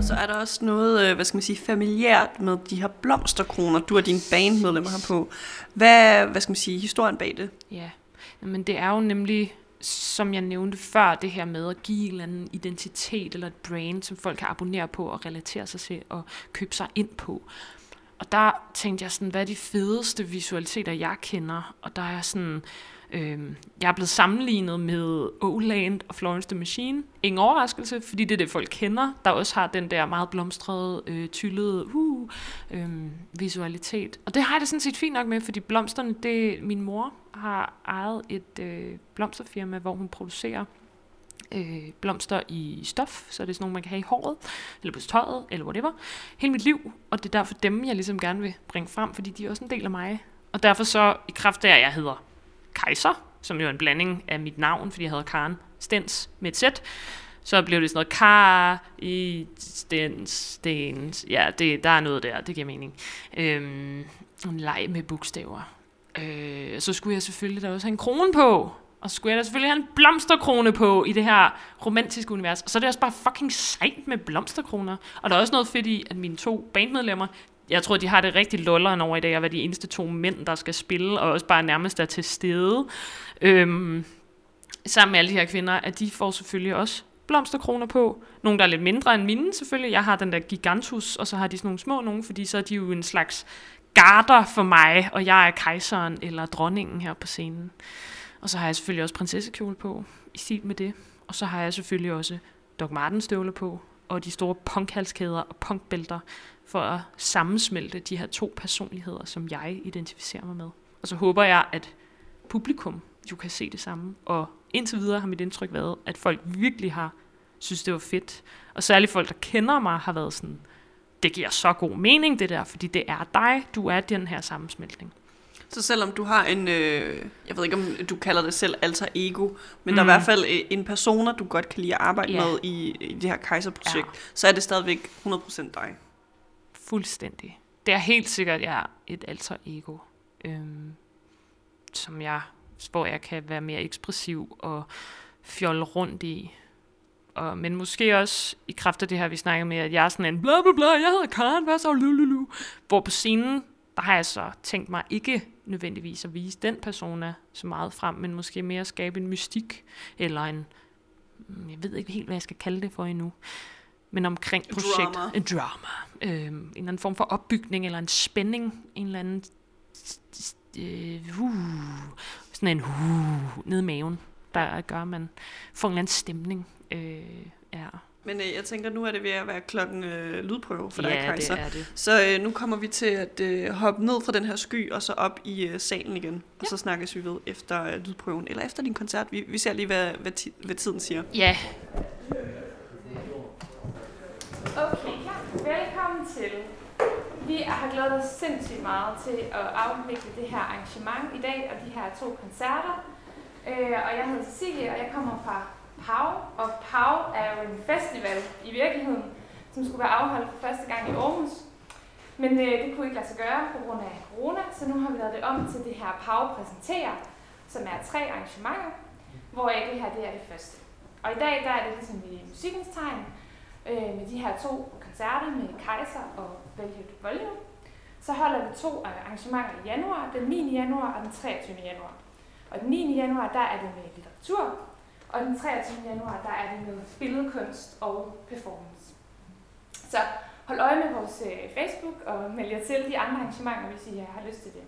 Så er der også noget, øh, hvad skal man sige, familiært med de her blomsterkroner, du og dine bandmedlemmer har på. Hvad, hvad skal man sige, historien bag det? Ja, men det er jo nemlig som jeg nævnte før, det her med at give en eller anden identitet eller et brand, som folk kan abonnere på og relatere sig til og købe sig ind på. Og der tænkte jeg sådan, hvad er de fedeste visualiteter, jeg kender? Og der er sådan, øh, jeg er blevet sammenlignet med Oland og Florence the Machine. Ingen overraskelse, fordi det er det, folk kender, der også har den der meget blomstrede, øh, tyllede uh, øh, visualitet. Og det har jeg det sådan set fint nok med, fordi blomsterne, det min mor har ejet et øh, blomsterfirma, hvor hun producerer øh, blomster i stof, så det er sådan nogle, man kan have i håret, eller på tøjet, eller whatever, hele mit liv. Og det er derfor dem, jeg ligesom gerne vil bringe frem, fordi de er også en del af mig. Og derfor så, i kraft af, at jeg hedder Kaiser, som jo er en blanding af mit navn, fordi jeg hedder Karen Stens med et sæt, så blev det sådan noget kar i stens, stens. Ja, det, der er noget der, det giver mening. Øhm, en leg med bogstaver. Øh, så skulle jeg selvfølgelig da også have en krone på. Og så skulle jeg da selvfølgelig have en blomsterkrone på i det her romantiske univers. Og så er det også bare fucking sejt med blomsterkroner. Og der er også noget fedt i, at mine to bandmedlemmer, jeg tror, de har det rigtig lulleren over i dag, at være de eneste to mænd, der skal spille, og også bare nærmest er til stede. Øhm, sammen med alle de her kvinder, at de får selvfølgelig også blomsterkroner på. Nogle, der er lidt mindre end mine selvfølgelig. Jeg har den der gigantus, og så har de sådan nogle små nogle, fordi så er de jo en slags garder for mig, og jeg er kejseren eller dronningen her på scenen. Og så har jeg selvfølgelig også prinsessekjole på, i stil med det. Og så har jeg selvfølgelig også Doc Martens støvler på, og de store punkhalskæder og punkbælter, for at sammensmelte de her to personligheder, som jeg identificerer mig med. Og så håber jeg, at publikum jo kan se det samme. Og indtil videre har mit indtryk været, at folk virkelig har synes, det var fedt. Og særligt folk, der kender mig, har været sådan, det giver så god mening det der, fordi det er dig, du er den her sammensmeltning. Så selvom du har en, øh, jeg ved ikke om du kalder det selv alter ego, men mm. der er i hvert fald øh, en persona, du godt kan lide at arbejde yeah. med i, i det her kejserprojekt, ja. så er det stadigvæk 100% dig. Fuldstændig. Det er helt sikkert, jeg er et alter ego, øhm, som jeg, hvor jeg kan være mere ekspressiv og fjolle rundt i. Og, men måske også i kraft af det her, vi snakker med, at jeg er sådan en bla bla bla, jeg hedder Karen, hvad så, lululu. Hvor på scenen, der har jeg så tænkt mig ikke nødvendigvis at vise den persona så meget frem, men måske mere at skabe en mystik, eller en, mm, jeg ved ikke helt, hvad jeg skal kalde det for endnu, men omkring projekt. Drama. En drama. Øh, en eller anden form for opbygning, eller en spænding, en eller anden øh, uh, sådan en uh, nede i maven, der gør, at man får en eller anden stemning. Øh, ja. Men øh, jeg tænker, nu er det ved at være klokken øh, lydprøve for ja, dig, det er det. Så øh, nu kommer vi til at øh, hoppe ned fra den her sky, og så op i øh, salen igen. Og så snakkes vi ved efter øh, lydprøven, eller efter din koncert. Vi, vi ser lige, hvad, hvad, ti, hvad tiden siger. Ja, Okay, ja. Velkommen til. Vi har glædet os sindssygt meget til at afvikle det her arrangement i dag og de her to koncerter. Øh, og jeg hedder Cecilie, og jeg kommer fra PAU. Og PAU er jo en festival i virkeligheden, som skulle være afholdt for første gang i Aarhus. Men øh, det kunne ikke lade sig gøre på grund af corona, så nu har vi lavet det om til det her PAU præsenterer, som er tre arrangementer, hvor det her det er det første. Og i dag der er det ligesom i musikkens tegn, øh, med de her to koncerter med Kaiser og Velvet Volume. Så holder vi to øh, arrangementer i januar, den 9. januar og den 23. januar. Og den 9. januar, der er det med litteratur, og den 23. januar, der er det med billedkunst og performance. Så hold øje med vores øh, Facebook og meld jer til de andre arrangementer, hvis I øh, har lyst til det.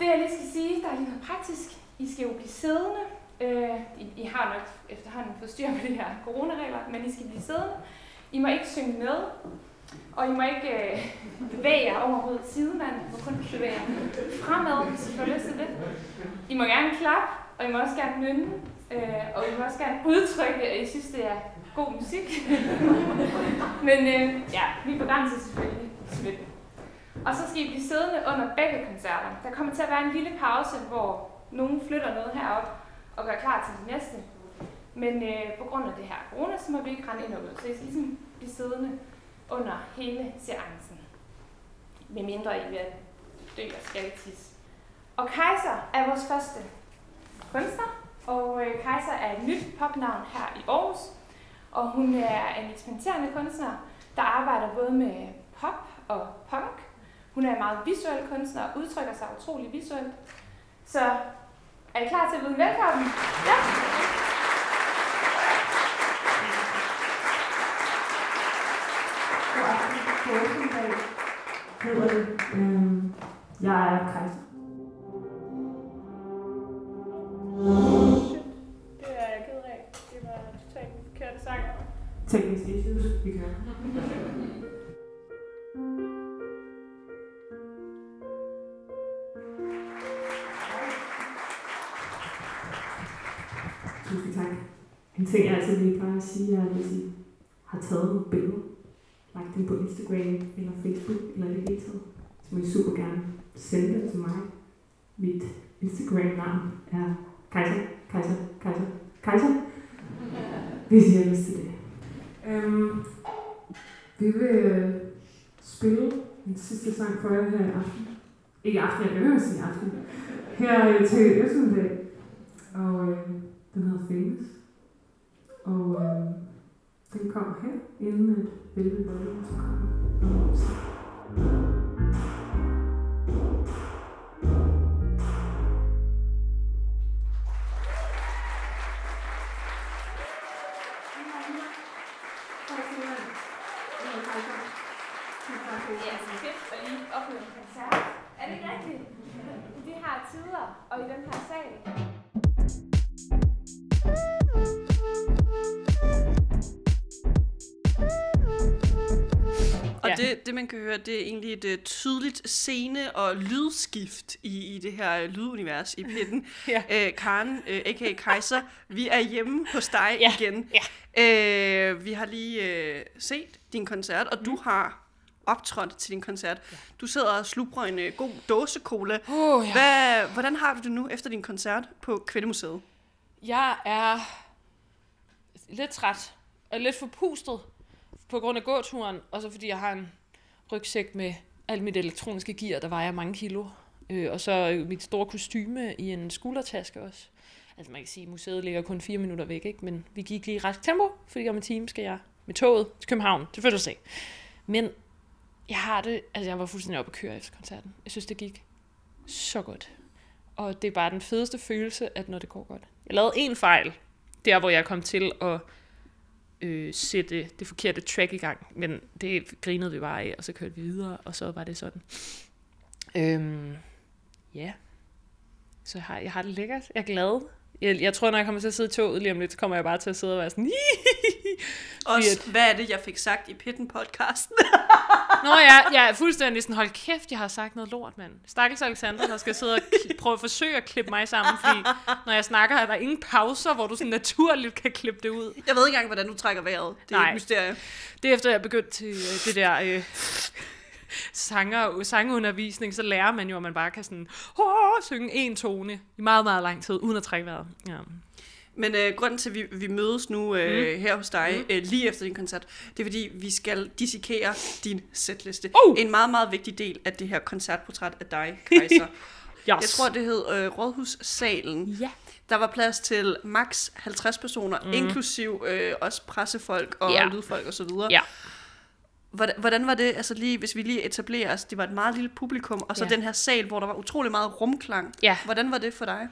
Det jeg lige skal sige, der er lige noget praktisk. I skal jo blive siddende, Øh, I, I har nok efterhånden fået styr på de her coronaregler, men I skal blive siddende. I må ikke synge med, og I må ikke øh, *laughs* bevæge jer overhovedet sidemand. Må kun bevæge jer fremad, hvis I får lyst til det. I må gerne klappe, og I må også gerne nynne, øh, og I må også gerne udtrykke, at I synes, det er god musik. *laughs* men øh, ja, vi begrænser selvfølgelig smitten. Og så skal I blive siddende under begge koncerter. Der kommer til at være en lille pause, hvor nogen flytter noget herop, og gør klar til det næste. Men øh, på grund af det her corona, så må vi ikke rende ind og ud. Så I skal ligesom blive siddende under hele seancen. Med mindre I vil dø og skal tisse. Og Kaiser er vores første kunstner, og øh, Kaiser er et nyt popnavn her i Aarhus. Og hun er en eksperimenterende kunstner, der arbejder både med pop og punk. Hun er en meget visuel kunstner og udtrykker sig utrolig visuelt. Så Er I klar til at byde velkommen? Ja. Hedder det. Øhm, jeg er kejser. Det er jeg ked af. Det var totalt forkerte sang. Teknisk issues, vi kører. Tusind tak. En ting, jeg altid lige bare at sige, er, at hvis I har taget nogle billeder, lagt på Instagram eller Facebook eller det hele taget, så må I super gerne sende dem til mig. Mit Instagram-navn er Kaiser, Kaiser, Kaiser, Kaiser. Hvis I har lyst til det. Øhm, vi vil øh, spille en sidste sang for jer her i aften. Ikke i aften, jeg behøver at sige aften. Her øh, til eftermiddag. Og øh, den hedder Famous. Og øh, den kommer her, inden et Velvet Volume, så kommer om opsat. Ja, så at lige opleve en koncert. Er det ikke rigtigt? Vi de her tider og i den her sal. Det, man kan høre, det er egentlig et uh, tydeligt scene- og lydskift i, i det her uh, lydunivers i *laughs* pitten. Ja. uh, Karen, uh, a.k.a. Kaiser, vi er hjemme hos dig Ja, igen. ja. Uh, vi har lige uh, set din koncert, og du har optrådt til din koncert. Du sidder og slubrer en uh, god dåse cola. Oh, ja. Hvad, hvordan har du det nu efter din koncert på Kvindemuseet? Jeg er lidt træt og lidt forpustet på grund af gåturen, og så fordi jeg har en rygsæk med alt mit elektroniske gear, der vejer mange kilo. Øh, og så øh, mit store kostyme i en skuldertaske også. Altså man kan sige, at museet ligger kun fire minutter væk, ikke? men vi gik lige i rask tempo, fordi om en time skal jeg med toget til København til fødselsdag. Men jeg har det, altså jeg var fuldstændig oppe at køre efter koncerten. Jeg synes, det gik så godt. Og det er bare den fedeste følelse, at når det går godt. Jeg lavede en fejl, der hvor jeg kom til at øh, sætte det forkerte track i gang, men det grinede vi bare af, og så kørte vi videre, og så var det sådan. Øhm, ja. Så jeg har, jeg har det lækkert. Jeg er glad. Jeg, jeg tror, når jeg kommer til at sidde i toget lige om lidt, så kommer jeg bare til at sidde og være sådan... Også, hvad er det, jeg fik sagt i Pitten-podcasten? *laughs* Nå ja, jeg er fuldstændig sådan, hold kæft, jeg har sagt noget lort, mand. Stakkels Alexander, der skal sidde og prøve at forsøge at klippe mig sammen, fordi når jeg snakker, er der ingen pauser, hvor du sådan naturligt kan klippe det ud. Jeg ved ikke engang, hvordan du trækker vejret. Det er Nej. et mysterie. Det er efter, jeg er begyndt til øh, det der øh, *laughs* sanger, sangeundervisning, så lærer man jo, at man bare kan sådan, åh, synge en tone i meget, meget lang tid, uden at trække vejret. Ja. Men øh, grunden til, at vi, vi mødes nu øh, mm. her hos dig, mm. øh, lige efter din koncert, det er fordi, vi skal dissekere din setliste. Oh! En meget, meget vigtig del af det her koncertportræt af dig, *laughs* Kaiser. Yes. Jeg tror, det hed øh, Rådhussalen. Ja. Der var plads til maks 50 personer, mm. inklusiv øh, også pressefolk og Ja. lydfolk og så videre. Ja. Hvordan, hvordan var det, altså lige, hvis vi lige etablerer os, det var et meget lille publikum, og så Ja. den her sal, hvor der var utrolig meget rumklang. Ja. Hvordan var det for dig?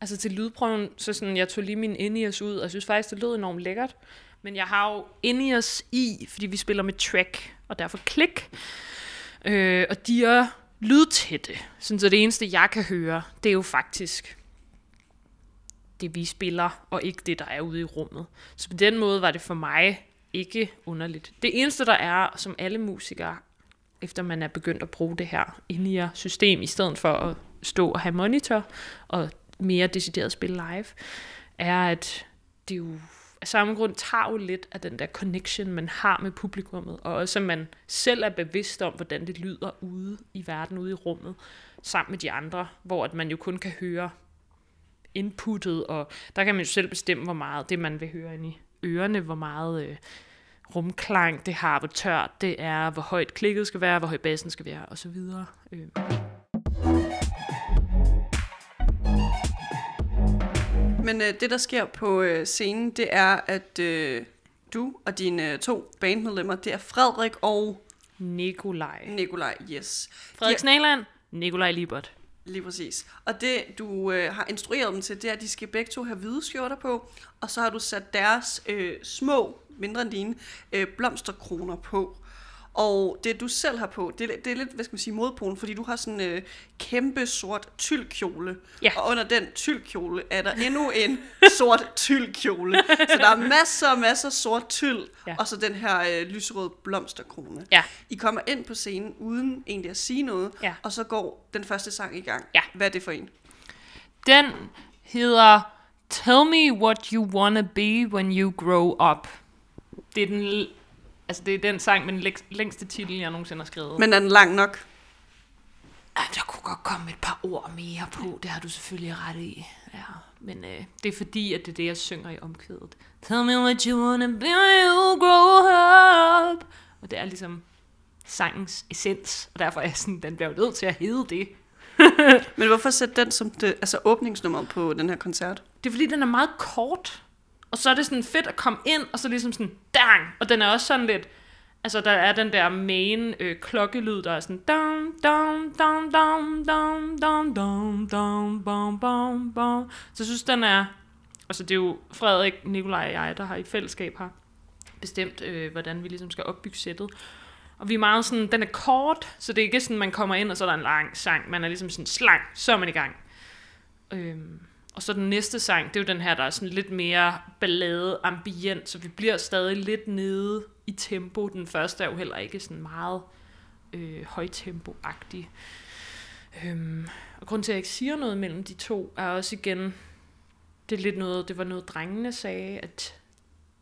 Altså til lydprøven, så sådan, jeg tog lige min Ineos ud, og jeg synes faktisk, det lød enormt lækkert. Men jeg har jo Ineos i, fordi vi spiller med track, og derfor klik. Øh, og de er lydtætte. Sådan, så det eneste, jeg kan høre, det er jo faktisk det, vi spiller, og ikke det, der er ude i rummet. Så på den måde var det for mig ikke underligt. Det eneste, der er, som alle musikere, efter man er begyndt at bruge det her in-ear-system, i stedet for at stå og have monitor, og mere decideret spille live, er, at det jo af samme grund tager jo lidt af den der connection, man har med publikummet, og også at man selv er bevidst om, hvordan det lyder ude i verden, ude i rummet, sammen med de andre, hvor at man jo kun kan høre inputtet, og der kan man jo selv bestemme, hvor meget det, man vil høre ind i ørerne, hvor meget øh, rumklang det har, hvor tørt det er, hvor højt klikket skal være, hvor høj bassen skal være, osv. Øh. Men øh, det, der sker på øh, scenen, det er, at øh, du og dine øh, to bandmedlemmer, det er Frederik og Nikolaj. Nikolaj, yes. Frederik Snaland, Nikolaj Libert. Lige præcis. Og det, du øh, har instrueret dem til, det er, at de skal begge to have hvide skjorter på, og så har du sat deres øh, små, mindre end dine, øh, blomsterkroner på. Og det, du selv har på, det, er- det er lidt, hvad skal man sige, modpolen, fordi du har sådan en øh, kæmpe sort tyldkjole. Ja. Og under den tyldkjole er der endnu en sort tyldkjole. Så der er masser og masser sort tyld, Ja. og så den her øh, lyserøde blomsterkrone. Ja. I kommer ind på scenen uden egentlig at sige noget, Ja. og så går den første sang i gang. Ja. Hvad er det for en? Den hedder Tell Me What You Wanna Be When You Grow Up. Det er den, altså det er den sang med den længst- længste titel, jeg nogensinde har skrevet. Men er den lang nok? Ja, der kunne godt komme et par ord mere på, det har du selvfølgelig ret i. Ja, men øh, det er fordi, at det er det, jeg synger i omkvædet. Tell me what you wanna be when you grow up. Og det er ligesom sangens essens, og derfor er jeg sådan, den bliver nødt til at hedde det. *laughs* Men hvorfor sætte den som det, altså åbningsnummer på den her koncert? Det er fordi, den er meget kort. Og så er det sådan fedt at komme ind, og så ligesom sådan, dang! Og den er også sådan lidt, altså der er den der main øh, klokkelyd, der er sådan, dang, dang, dang, dang, dang, dang, dang, dang, bum, bum, bum. Så jeg synes, den er, altså det er jo Frederik, Nikolaj og jeg, der har i fællesskab har bestemt, øh, hvordan vi ligesom skal opbygge sættet. Og vi er meget sådan, den er kort, så det er ikke sådan, man kommer ind, og så er der en lang sang. Man er ligesom sådan, slang, så er man i gang. Øhm, og så den næste sang, det er jo den her, der er sådan lidt mere ballade, ambient, så vi bliver stadig lidt nede i tempo. Den første er jo heller ikke sådan meget øh, højtempo-agtig. Øhm, og grund til, at jeg ikke siger noget mellem de to, er også igen, det er lidt noget, det var noget drengene sagde, at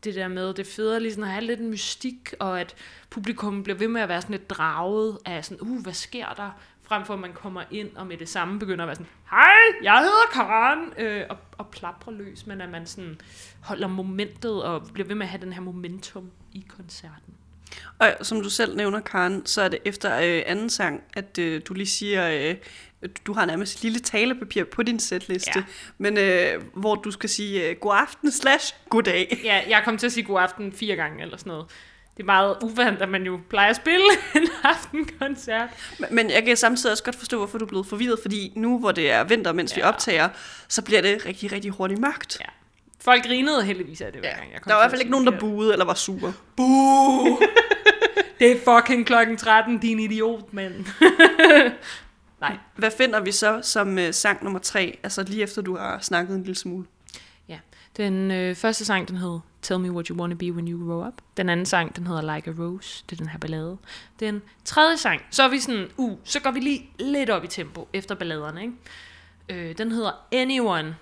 det der med, det er federe lige sådan at have lidt en mystik, og at publikum bliver ved med at være sådan lidt draget af sådan, uh, hvad sker der? Frem for at man kommer ind og med det samme begynder at være sådan, hej, jeg hedder Karen, øh, og, og plaprer løs, men at man sådan holder momentet og bliver ved med at have den her momentum i koncerten. Og som du selv nævner, Karen, så er det efter øh, anden sang, at øh, du lige siger, øh, du har nærmest et lille talepapir på din sætliste, Ja. men øh, hvor du skal sige øh, god aften slash god dag. *laughs* Ja, jeg kom til at sige god aften fire gange eller sådan noget. Det er meget uvandt, at man jo plejer at spille *laughs* en aftenkoncert. Men- Men jeg kan samtidig også godt forstå, hvorfor du er blevet forvirret, fordi nu hvor det er vinter, mens ja. vi optager, så bliver det rigtig, rigtig hurtigt mørkt. Ja. Folk grinede heldigvis af det hver Ja. gang. Jeg kom Der var i hvert fald ikke nogen, der buede eller var sure. Buh! *laughs* det er fucking klokken 13, din idiot, mand. Hvad finder vi så som øh, sang nummer tre, altså lige efter du har snakket en lille smule? Den øh, første sang, den hed Tell Me What You Wanna Be When You Grow Up. Den anden sang, den hedder Like a Rose. Det er den her ballade. Den tredje sang, så er vi sådan, uh, så går vi lige lidt op i tempo efter balladerne, ikke? Øh, den hedder Anyone.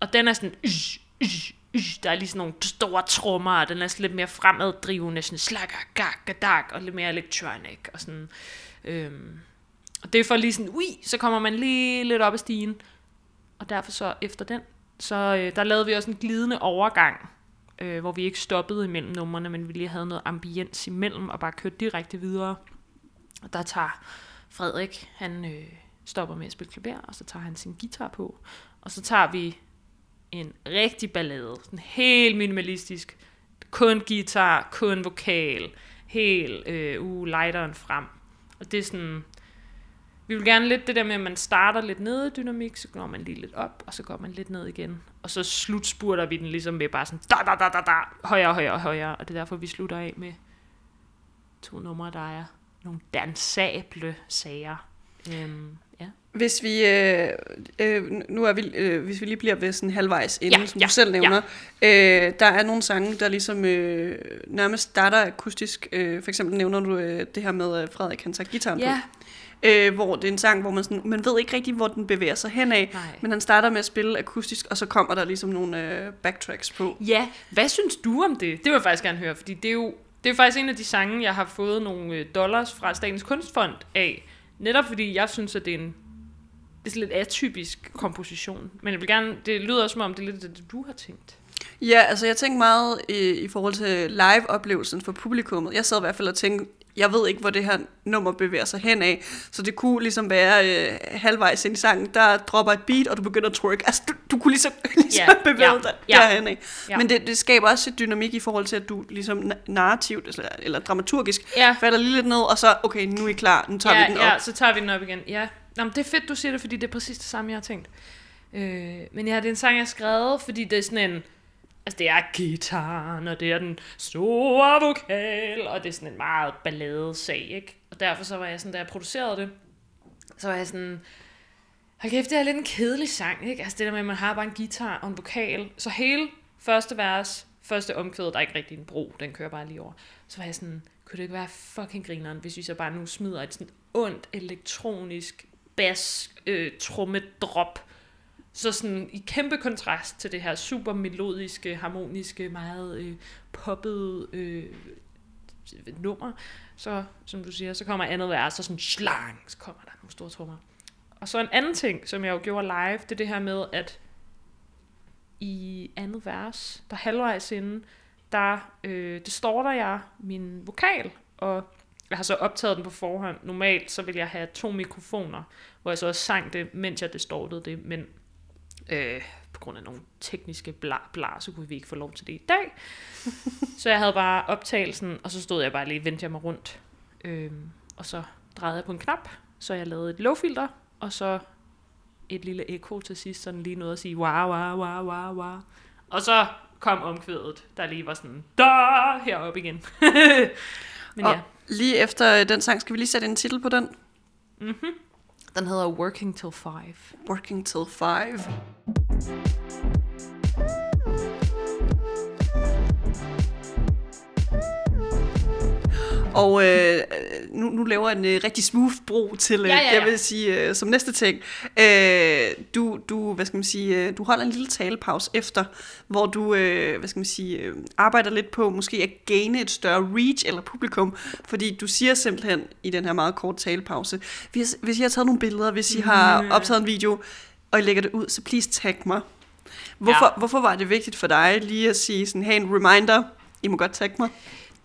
Og den er sådan, ysh, ysh, ysh. der er lige sådan nogle store trommer, og den er sådan lidt mere fremaddrivende, sådan slakker, gak, dak, og lidt mere electronic, og sådan. Øhm, og det er for lige sådan, ui, så kommer man lige lidt op ad stigen. Og derfor så efter den, så øh, der lavede vi også en glidende overgang, øh, hvor vi ikke stoppede imellem numrene, men vi lige havde noget ambiens imellem, og bare kørte direkte videre. Og der tager Frederik, han øh, stopper med at spille klaver, og så tager han sin guitar på. Og så tager vi en rigtig ballade, sådan helt minimalistisk. Kun guitar, kun vokal, helt øh, uh, lighteren frem. Og det er sådan, vi vil gerne lidt det der med, at man starter lidt nede i dynamik, så går man lige lidt op, og så går man lidt ned igen. Og så slutspurter vi den ligesom med bare sådan, da, da, da, da, da, højere, højere, højere. Og det er derfor, vi slutter af med to numre, der er nogle dansable sager. Øhm, ja. Hvis vi, øh, øh, nu er vi, øh, hvis vi lige bliver ved sådan halvvejs inden, Ja, som ja, du selv nævner, øh, der er nogle sange, der ligesom øh, nærmest starter akustisk. Øh, for eksempel nævner du øh, det her med, at Frederik han tager gitaren Ja, på. Øh, hvor det er en sang, hvor man, sådan, man ved ikke rigtig, hvor den bevæger sig henad, nej. men han starter med at spille akustisk, og så kommer der ligesom nogle øh, backtracks på. Ja, hvad synes du om det? Det vil jeg faktisk gerne høre, fordi det er jo det er faktisk en af de sange, jeg har fået nogle øh, dollars fra Statens Kunstfond af. Netop fordi jeg synes, at det er en det er lidt atypisk komposition. Men jeg vil gerne, det lyder også som om, det er lidt det, du har tænkt. Ja, altså jeg tænker meget i, i forhold til live-oplevelsen for publikummet. Jeg sad i hvert fald og tænkte, jeg ved ikke, hvor det her nummer bevæger sig hen af, så det kunne ligesom være øh, halvvejs ind i sangen, der dropper et beat, og du begynder at twerk. Altså, du, du kunne ligesom, *laughs* ligesom Ja, bevæge ja, dig ja. derhen af. Ja. Men det, det skaber også et dynamik i forhold til, at du ligesom na- narrativt eller, eller dramaturgisk Ja, falder lige lidt ned, og så, okay, nu er I klar, nu tager ja, vi den op. ja, så tager vi den op igen. Ja, Nå, men det er fedt, du siger det, fordi det er præcis det samme, jeg har tænkt. Øh, men ja, det er en sang, jeg har skrevet, fordi det er sådan en... Altså, det er gitaren, og det er den store vokal, og det er sådan en meget balladesag, ikke? Og derfor så var jeg sådan, da jeg producerede det, så var jeg sådan... Hold kæft, det er lidt en kedelig sang, ikke? Altså det der med, at man har bare en guitar og en vokal. Så hele første vers, første omkvæd, der er ikke rigtig en bro, den kører bare lige over. Så var jeg sådan, kunne det ikke være fucking grineren, hvis vi så bare nu smider et sådan ondt elektronisk bas øh, trommedrop så sådan i kæmpe kontrast til det her super melodiske, harmoniske, meget øh, poppede øh, nummer, så som du siger, så kommer andet vers, så sådan slang, så kommer der nogle store trommer. Og så en anden ting, som jeg jo gjorde live, det er det her med, at i andet vers, der halvvejs inden, der, øh, det står der jeg min vokal, og jeg har så optaget den på forhånd. Normalt så vil jeg have to mikrofoner, hvor jeg så også sang det, mens jeg distortede det, men øh, på grund af nogle tekniske bla, bla, så kunne vi ikke få lov til det i dag. *laughs* så jeg havde bare optagelsen, og så stod jeg bare lige, vendte jeg mig rundt, øh, og så drejede jeg på en knap, så jeg lavede et lowfilter, og så et lille ekko til sidst, sådan lige noget at sige, wow, wow, wow, wow, wow. Og så kom omkvædet, der lige var sådan, da, heroppe igen. *laughs* Men Og ja. lige efter den sang, skal vi lige sætte en titel på den. Den hedder Working Till Five. Working Till Five. *laughs* Og øh, nu, nu laver jeg en øh, rigtig smooth bro til, øh, Ja, ja, ja. jeg vil sige, øh, som næste ting. Øh, du, du, hvad skal man sige, øh, du holder en lille talepause efter, hvor du, øh, hvad skal man sige, øh, arbejder lidt på måske at gaine et større reach eller publikum, fordi du siger simpelthen i den her meget korte talepause, hvis, hvis I har taget nogle billeder, hvis I har Mm. optaget en video, og I lægger det ud, så please tag mig. Hvorfor, Ja. hvorfor var det vigtigt for dig lige at sige sådan, hey, en reminder, I må godt tagge mig?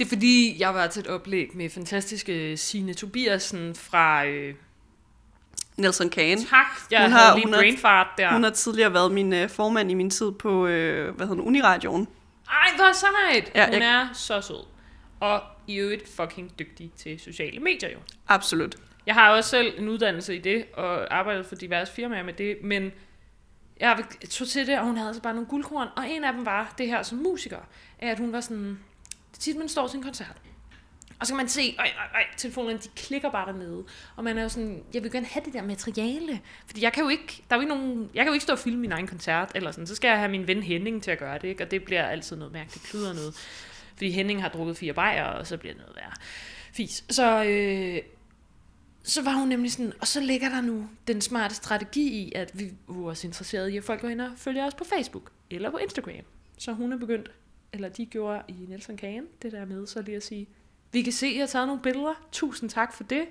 Det er fordi, jeg var til et oplæg med fantastiske Signe Tobiasen fra... Øh, Nelson Kane. tak, jeg Hun har- lige hun brain fart der. Hun har tidligere været min øh, formand i min tid på, øh, hvad hedder det, Uniradioen. Ej, hvor sejt! Ja, hun jeg- er så sød. Og i øvrigt fucking dygtig til sociale medier jo. Absolut. Jeg har også selv en uddannelse i det, og arbejdet for diverse firmaer med det, men jeg tog til det, og hun havde altså bare nogle guldkorn, og en af dem var det her som musiker, at hun var sådan, det er tit, man står til en koncert, og så kan man se, øj, øj, øj, telefonerne, de klikker bare dernede. Og man er jo sådan, jeg vil gerne have det der materiale. Fordi jeg kan jo ikke, der er jo ikke nogen, jeg kan jo ikke stå og filme min egen koncert, eller sådan. Så skal jeg have min ven Henning til at gøre det, ikke? Og det bliver altid noget mærkeligt kluder noget. Fordi Henning har drukket fire bajer, og så bliver det noget værre. Fis. Så, øh, så var hun nemlig sådan, og så ligger der nu den smarte strategi i, at vi er også interesserede i, at folk går ind og følger os på Facebook eller på Instagram. Så hun er begyndt, eller de gjorde i Nelson Kagen, det der med så lige at sige, vi kan se, at I har taget nogle billeder. Tusind tak for det.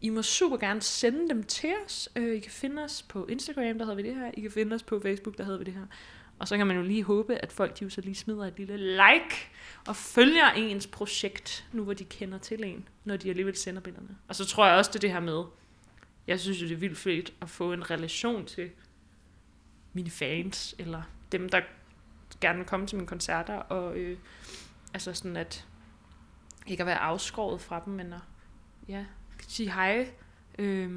I må super gerne sende dem til os. Øh, I kan finde os på Instagram, der hedder vi det her. I kan finde os på Facebook, der hedder vi det her. Og så kan man jo lige håbe, at folk de jo så lige smider et lille like og følger ens projekt, nu hvor de kender til en, når de alligevel sender billederne. Og så tror jeg også, det er det her med, jeg synes jo, det er vildt fedt at få en relation til mine fans, eller dem, der gerne vil komme til mine koncerter, og øh, altså sådan at ikke at være afskåret fra dem, men at ja, sige hej. Øh,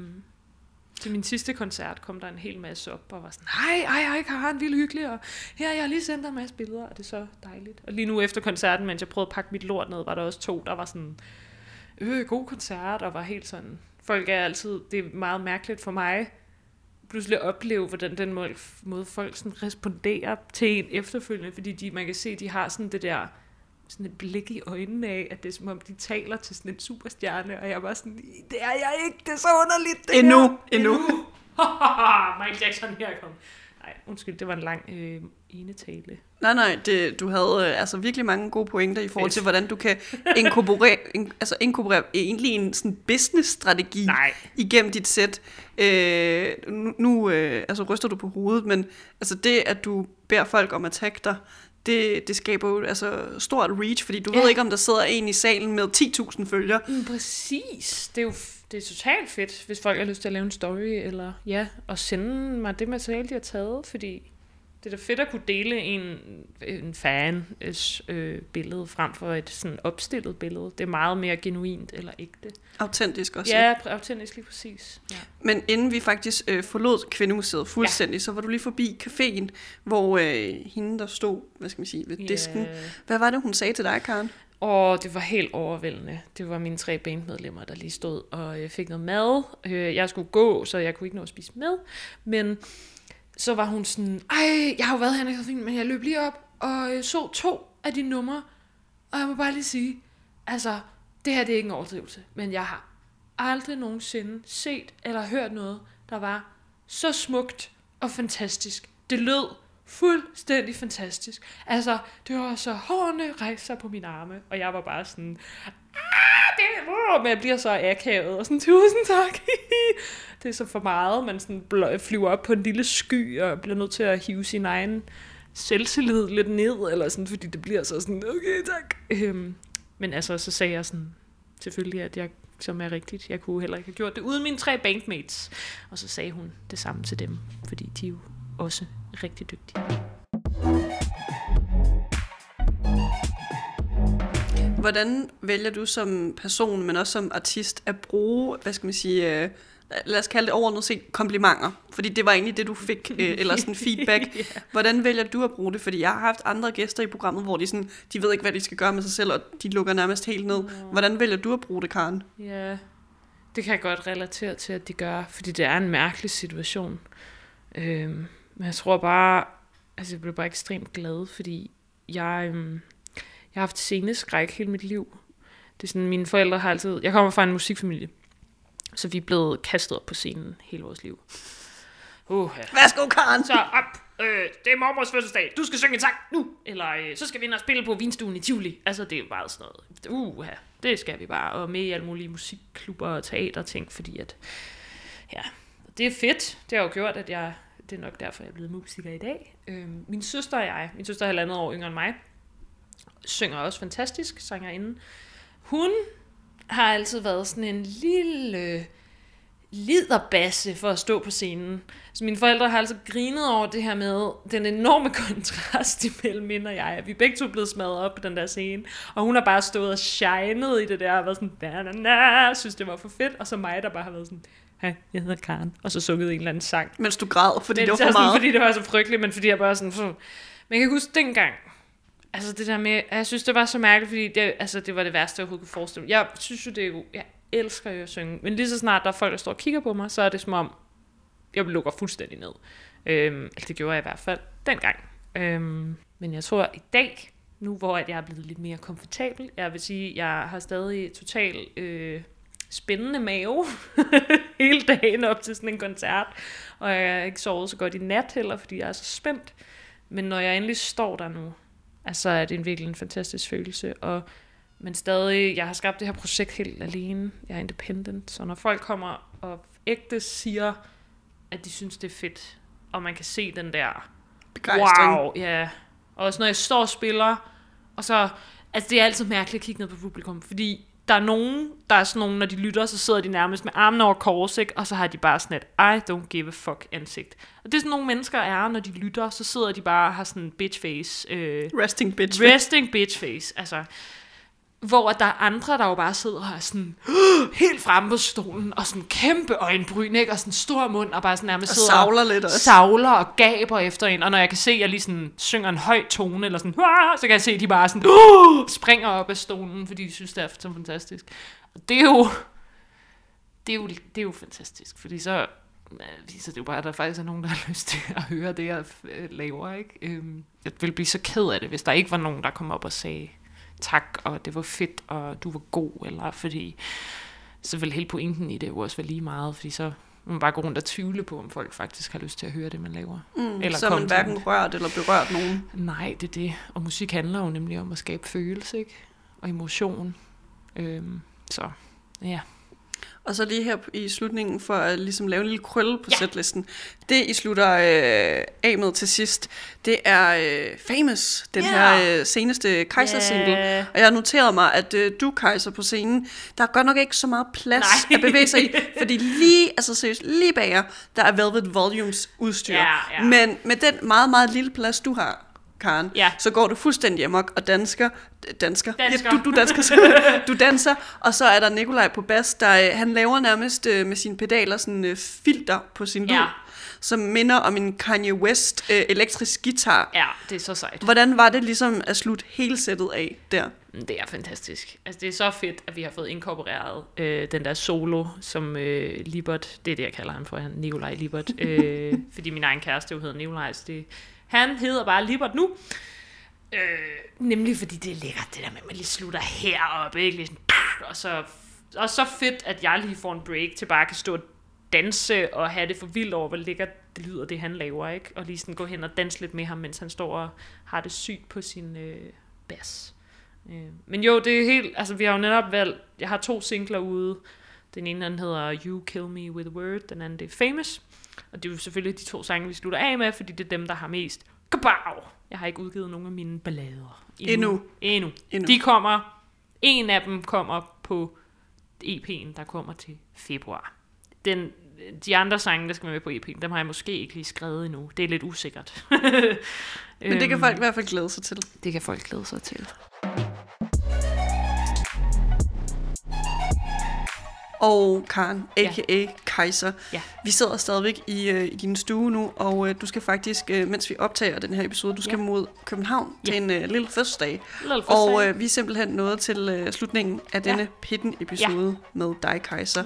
til min sidste koncert kom der en hel masse op og var sådan, hej, hej, hej, Karen, vildt hyggelig, og her, jeg har lige sendt dig en masse billeder, og det er så dejligt. Og lige nu efter koncerten, mens jeg prøvede at pakke mit lort ned, var der også to, der var sådan, øh, god koncert, og var helt sådan, folk er altid, det er meget mærkeligt for mig, pludselig opleve, hvordan den måde, måde folk sådan responderer til en efterfølgende, fordi de, man kan se, de har sådan det der, sådan et blik i øjnene af, at det er som om, de taler til sådan en superstjerne, og jeg var sådan, det er jeg ikke, det er så underligt, det Endnu, her. endnu. *laughs* Michael Jackson her kom. Nej, undskyld, det var en lang øh, enetale. Nej, nej, det, du havde øh, altså virkelig mange gode pointer i forhold til, hvordan du kan inkorporere, *laughs* in, altså inkorporere egentlig en sådan business-strategi Nej. igennem dit sæt. Øh, nu nu øh, altså ryster du på hovedet, men altså det, at du beder folk om at tagge dig, det, det skaber jo altså stort reach, fordi du ja. Ved ikke, om der sidder en i salen med 10.000 følgere. Mm, præcis. Det er jo det er totalt fedt, hvis folk har lyst til at lave en story, eller ja, og sende mig det materiale, de har taget, fordi Det er da fedt at kunne dele en, en fan øh, billede frem for et sådan opstillet billede. Det er meget mere genuint eller ægte. Autentisk også. Ja, pr- autentisk lige præcis. Ja. Men inden vi faktisk øh, forlod Kvindemuseet fuldstændig, ja. så var du lige forbi caféen, hvor øh, hende, der stod, hvad skal man sige, ved disken. Ja. Hvad var det, hun sagde til dig, Karen? Og det var helt overvældende. Det var mine tre bandmedlemmer, der lige stod og øh, fik noget mad. Øh, jeg skulle gå, så jeg kunne ikke nå at spise med. Men så var hun sådan, ej, jeg har jo været her i men jeg løb lige op og øh, så to af de numre. Og jeg må bare lige sige, altså, det her det er ikke en overdrivelse, men jeg har aldrig nogensinde set eller hørt noget, der var så smukt og fantastisk. Det lød fuldstændig fantastisk. Altså, det var så hårene rejste sig på mine arme, og jeg var bare sådan, ah, det er, men jeg bliver så akavet, og sådan, tusind tak. *laughs* det er så for meget, man sådan bl- flyver op på en lille sky, og bliver nødt til at hive sin egen selvtillid lidt ned, eller sådan, fordi det bliver så sådan, okay, tak. Øhm, men altså, så sagde jeg sådan, selvfølgelig, at jeg som er rigtigt. Jeg kunne heller ikke have gjort det uden mine tre bankmates. Og så sagde hun det samme til dem, fordi de jo også rigtig dygtige. Hvordan vælger du som person, men også som artist, at bruge, hvad skal man sige, øh, lad os kalde det overordnet set komplimenter? Fordi det var egentlig det, du fik, øh, *laughs* eller sådan feedback. ja. Hvordan vælger du at bruge det? Fordi jeg har haft andre gæster i programmet, hvor de, sådan, de ved ikke, hvad de skal gøre med sig selv, og de lukker nærmest helt ned. Hvordan vælger du at bruge det, Karen? Ja, det kan jeg godt relatere til, at de gør, fordi det er en mærkelig situation. Øhm, men jeg tror bare, altså jeg blev bare ekstremt glad, fordi jeg, øhm, jeg har haft sceneskræk hele mit liv. Det er sådan, mine forældre har altid, jeg kommer fra en musikfamilie, så vi er blevet kastet op på scenen hele vores liv. Uh, ja. Værsgo, Karen! Så op, øh, det er mormors fødselsdag, du skal synge en sang nu, eller øh, så skal vi ind og spille på vinstuen i Tivoli. Altså det er bare sådan noget, uh, ja, det skal vi bare, og med i alle mulige musikklubber og teaterting, fordi at, ja, det er fedt. Det har jo gjort, at jeg, det er nok derfor, jeg er blevet musiker i dag. Øh, min søster og jeg, min søster er halvandet år yngre end mig, synger også fantastisk, sangerinde. Hun har altid været sådan en lille liderbasse for at stå på scenen. Så mine forældre har altså grinet over det her med den enorme *laughs* kontrast imellem min og jeg. Vi vi begge to blevet smadret op på den der scene. Og hun har bare stået og shined i det der, og været sådan, na, na, synes det var for fedt. Og så mig, der bare har været sådan, hej, jeg hedder Karen. Og så sunget en eller anden sang. Mens du græd, fordi Men det var så for sådan, meget. Fordi det var så frygteligt, men fordi jeg bare sådan... Men jeg kan huske dengang, altså det der med, jeg synes det var så mærkeligt, fordi det, altså, det var det værste, jeg overhovedet kunne forestille mig. Jeg synes jo, det er jo, jeg elsker jo at synge, men lige så snart der er folk, der står og kigger på mig, så er det som om, jeg lukker fuldstændig ned. Øhm, altså det gjorde jeg i hvert fald dengang. Øhm, men jeg tror i dag, nu hvor at jeg er blevet lidt mere komfortabel, jeg vil sige, jeg har stadig total øh, spændende mave *laughs* *laughs* hele dagen op til sådan en koncert, og jeg har ikke sovet så godt i nat heller, fordi jeg er så spændt. Men når jeg endelig står der nu, altså er det en virkelig en fantastisk følelse, og men stadig, jeg har skabt det her projekt helt alene. Jeg er independent, så når folk kommer og ægte siger, at de synes, det er fedt, og man kan se den der Begejstring. Wow, ja. Og også når jeg står og spiller, og så, altså det er altid mærkeligt at kigge ned på publikum, fordi der er nogen, der er sådan nogen, når de lytter, så sidder de nærmest med armene over kors, ikke? og så har de bare sådan et, I don't give a fuck ansigt. Og det er sådan nogle mennesker er, når de lytter, så sidder de bare og har sådan en bitch face. Øh, Resting bitch. resting bitch face, altså. Hvor der er andre, der jo bare sidder og er sådan helt fremme på stolen, og sådan kæmpe øjenbryn, ikke? og sådan stor mund, og bare sådan nærmest Og sidder savler lidt også. savler og gaber efter en, og når jeg kan se, at jeg lige sådan synger en høj tone, eller sådan, så kan jeg se, at de bare sådan, uh, springer op af stolen, fordi de synes, det er så fantastisk. Og det er jo, det er jo, det er jo fantastisk, fordi så øh, viser det jo bare, at der faktisk er nogen, der har lyst til at høre det, jeg øh, laver. Ikke? Øhm, Jeg ville blive så ked af det, hvis der ikke var nogen, der kom op og sagde tak, og det var fedt, og du var god, eller fordi så vil hele pointen i det jo også være lige meget, fordi så man bare gå rundt og tvivle på, om folk faktisk har lyst til at høre det, man laver. Mm, Eller så man hverken rørt eller berørt nogen. Nej, det er det. Og musik handler jo nemlig om at skabe følelse, ikke? Og emotion. Øhm, så, ja. Og så lige her i slutningen, for at ligesom lave en lille krølle på Ja. setlisten. Det, I slutter øh, af med til sidst, det er øh, Famous, den Ja. her øh, seneste Kaiser-single. Ja. Og jeg har noteret mig, at øh, du, Kaiser, på scenen, der er godt nok ikke så meget plads Nej. at bevæge sig i. Fordi lige, altså seriøst, lige bag jer, der er Velvet Volumes udstyr. Ja, ja. Men med den meget, meget lille plads, du har, Karen, Ja. så går du fuldstændig amok og dansker. Dansker? Dansker. Ja, du, du dansker. Du danser, og så er der Nikolaj på bas, der øh, han laver nærmest øh, med sine pedaler sådan øh, filter på sin lyd, Ja. som minder om en Kanye West øh, elektrisk guitar. Ja, det er så sejt. Hvordan var det ligesom at slutte hele sættet af der? Det er fantastisk. Altså, det er så fedt, at vi har fået inkorporeret øh, den der solo, som øh, Libert, det er det, jeg kalder ham for, han Nikolaj Libert, *laughs* øh, fordi min egen kæreste jo hedder Nikolaj, så det, han hedder bare Libert nu. Øh, nemlig fordi det er lækkert, det der med, at man lige slutter heroppe, ikke? Lige sådan, og så, og så fedt, at jeg lige får en break til bare at kan stå og danse og have det for vildt over, hvor lækkert det lyder, det han laver, ikke? Og lige sådan gå hen og danse lidt med ham, mens han står og har det sygt på sin øh, bas. Øh, Men jo, det er helt, altså vi har jo netop valgt, jeg har to singler ude. Den ene den hedder You Kill Me With a Word, den anden det er Famous. Og det er jo selvfølgelig de to sange, vi slutter af med, fordi det er dem, der har mest kabav. Jeg har ikke udgivet nogen af mine ballader. Endnu. Endnu. Endnu. De kommer, en af dem kommer på EP'en, der kommer til februar. Den, de andre sange, der skal med på EP'en, dem har jeg måske ikke lige skrevet endnu. Det er lidt usikkert. *laughs* Men det kan Øhm, folk i hvert fald glæde sig til. det kan folk glæde sig til. Og Karen, Ja. Kaiser. Ja. Vi sidder stadigvæk i, øh, i din stue nu, og øh, du skal faktisk, øh, mens vi optager den her episode, du skal Ja. mod København Ja. til en øh, lille fødselsdag. Lille Og øh, vi er simpelthen nået til øh, slutningen af Ja. denne Pitten-episode med dig, Kaiser.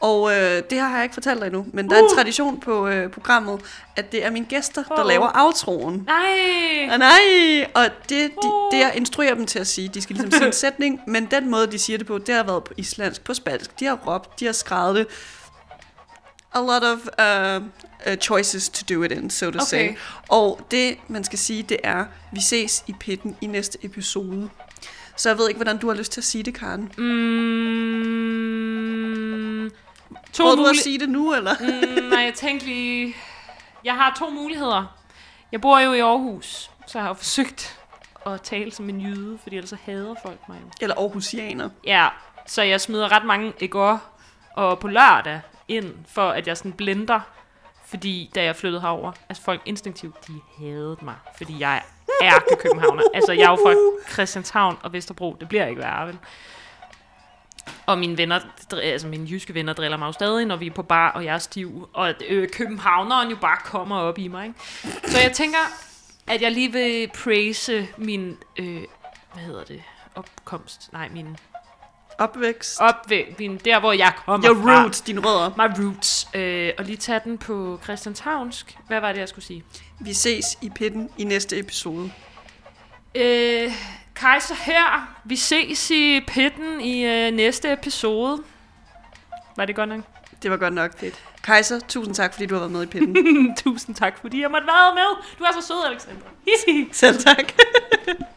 Og øh, det her har jeg ikke fortalt dig endnu, men der er en Uh. tradition på øh, programmet, at det er mine gæster, der Åh. laver outroen. Nej! Ah, nej! Og det, de, Uh. det, jeg instruerer dem til at sige, de skal ligesom sige en *laughs* sætning, men den måde, de siger det på, det har været på islandsk, på spansk. De har råbt, de har skrevet det. A lot of uh, uh, choices to do it in, so to Okay. say. Og det, man skal sige, det er, vi ses i pitten i næste episode. Så jeg ved ikke, hvordan du har lyst til at sige det, Karen. Mm, to Prøver du at sige det nu, eller? mm, nej, jeg tænkte lige... Jeg har to muligheder. Jeg bor jo i Aarhus, så jeg har jo forsøgt at tale som en jyde, fordi ellers så hader folk mig jo. Eller Aarhusianer. Ja, så jeg smider ret mange ægger og på lørdag ind, for at jeg sådan blender. Fordi da jeg flyttede herover, altså folk instinktivt, de hadede mig, fordi jeg er københavner. altså jeg er jo fra Christianshavn og Vesterbro, det bliver ikke værre, vel? Og mine venner, altså mine jyske venner driller mig jo stadig, når vi er på bar, og jeg er stiv. Og øh, københavneren jo bare kommer op i mig, ikke? Så jeg tænker, at jeg lige vil praise min, øh, hvad hedder det, opkomst, nej, min Opvækst. op ved min, der, hvor jeg kommer Your fra. roots, dine rødder. My roots. Øh, og lige tage den på Christianshavnsk. Hvad var det, jeg skulle sige? Vi ses i pitten i næste episode. Øh, Kaiser her. Vi ses i pitten i øh, næste episode. Var det godt nok? Det var godt nok. Fedt. Kaiser, tusind tak, fordi du har været med i pitten. *laughs* Tusind tak, fordi jeg måtte være med. Du er så sød, Alexandra. *laughs* Selv tak. *laughs*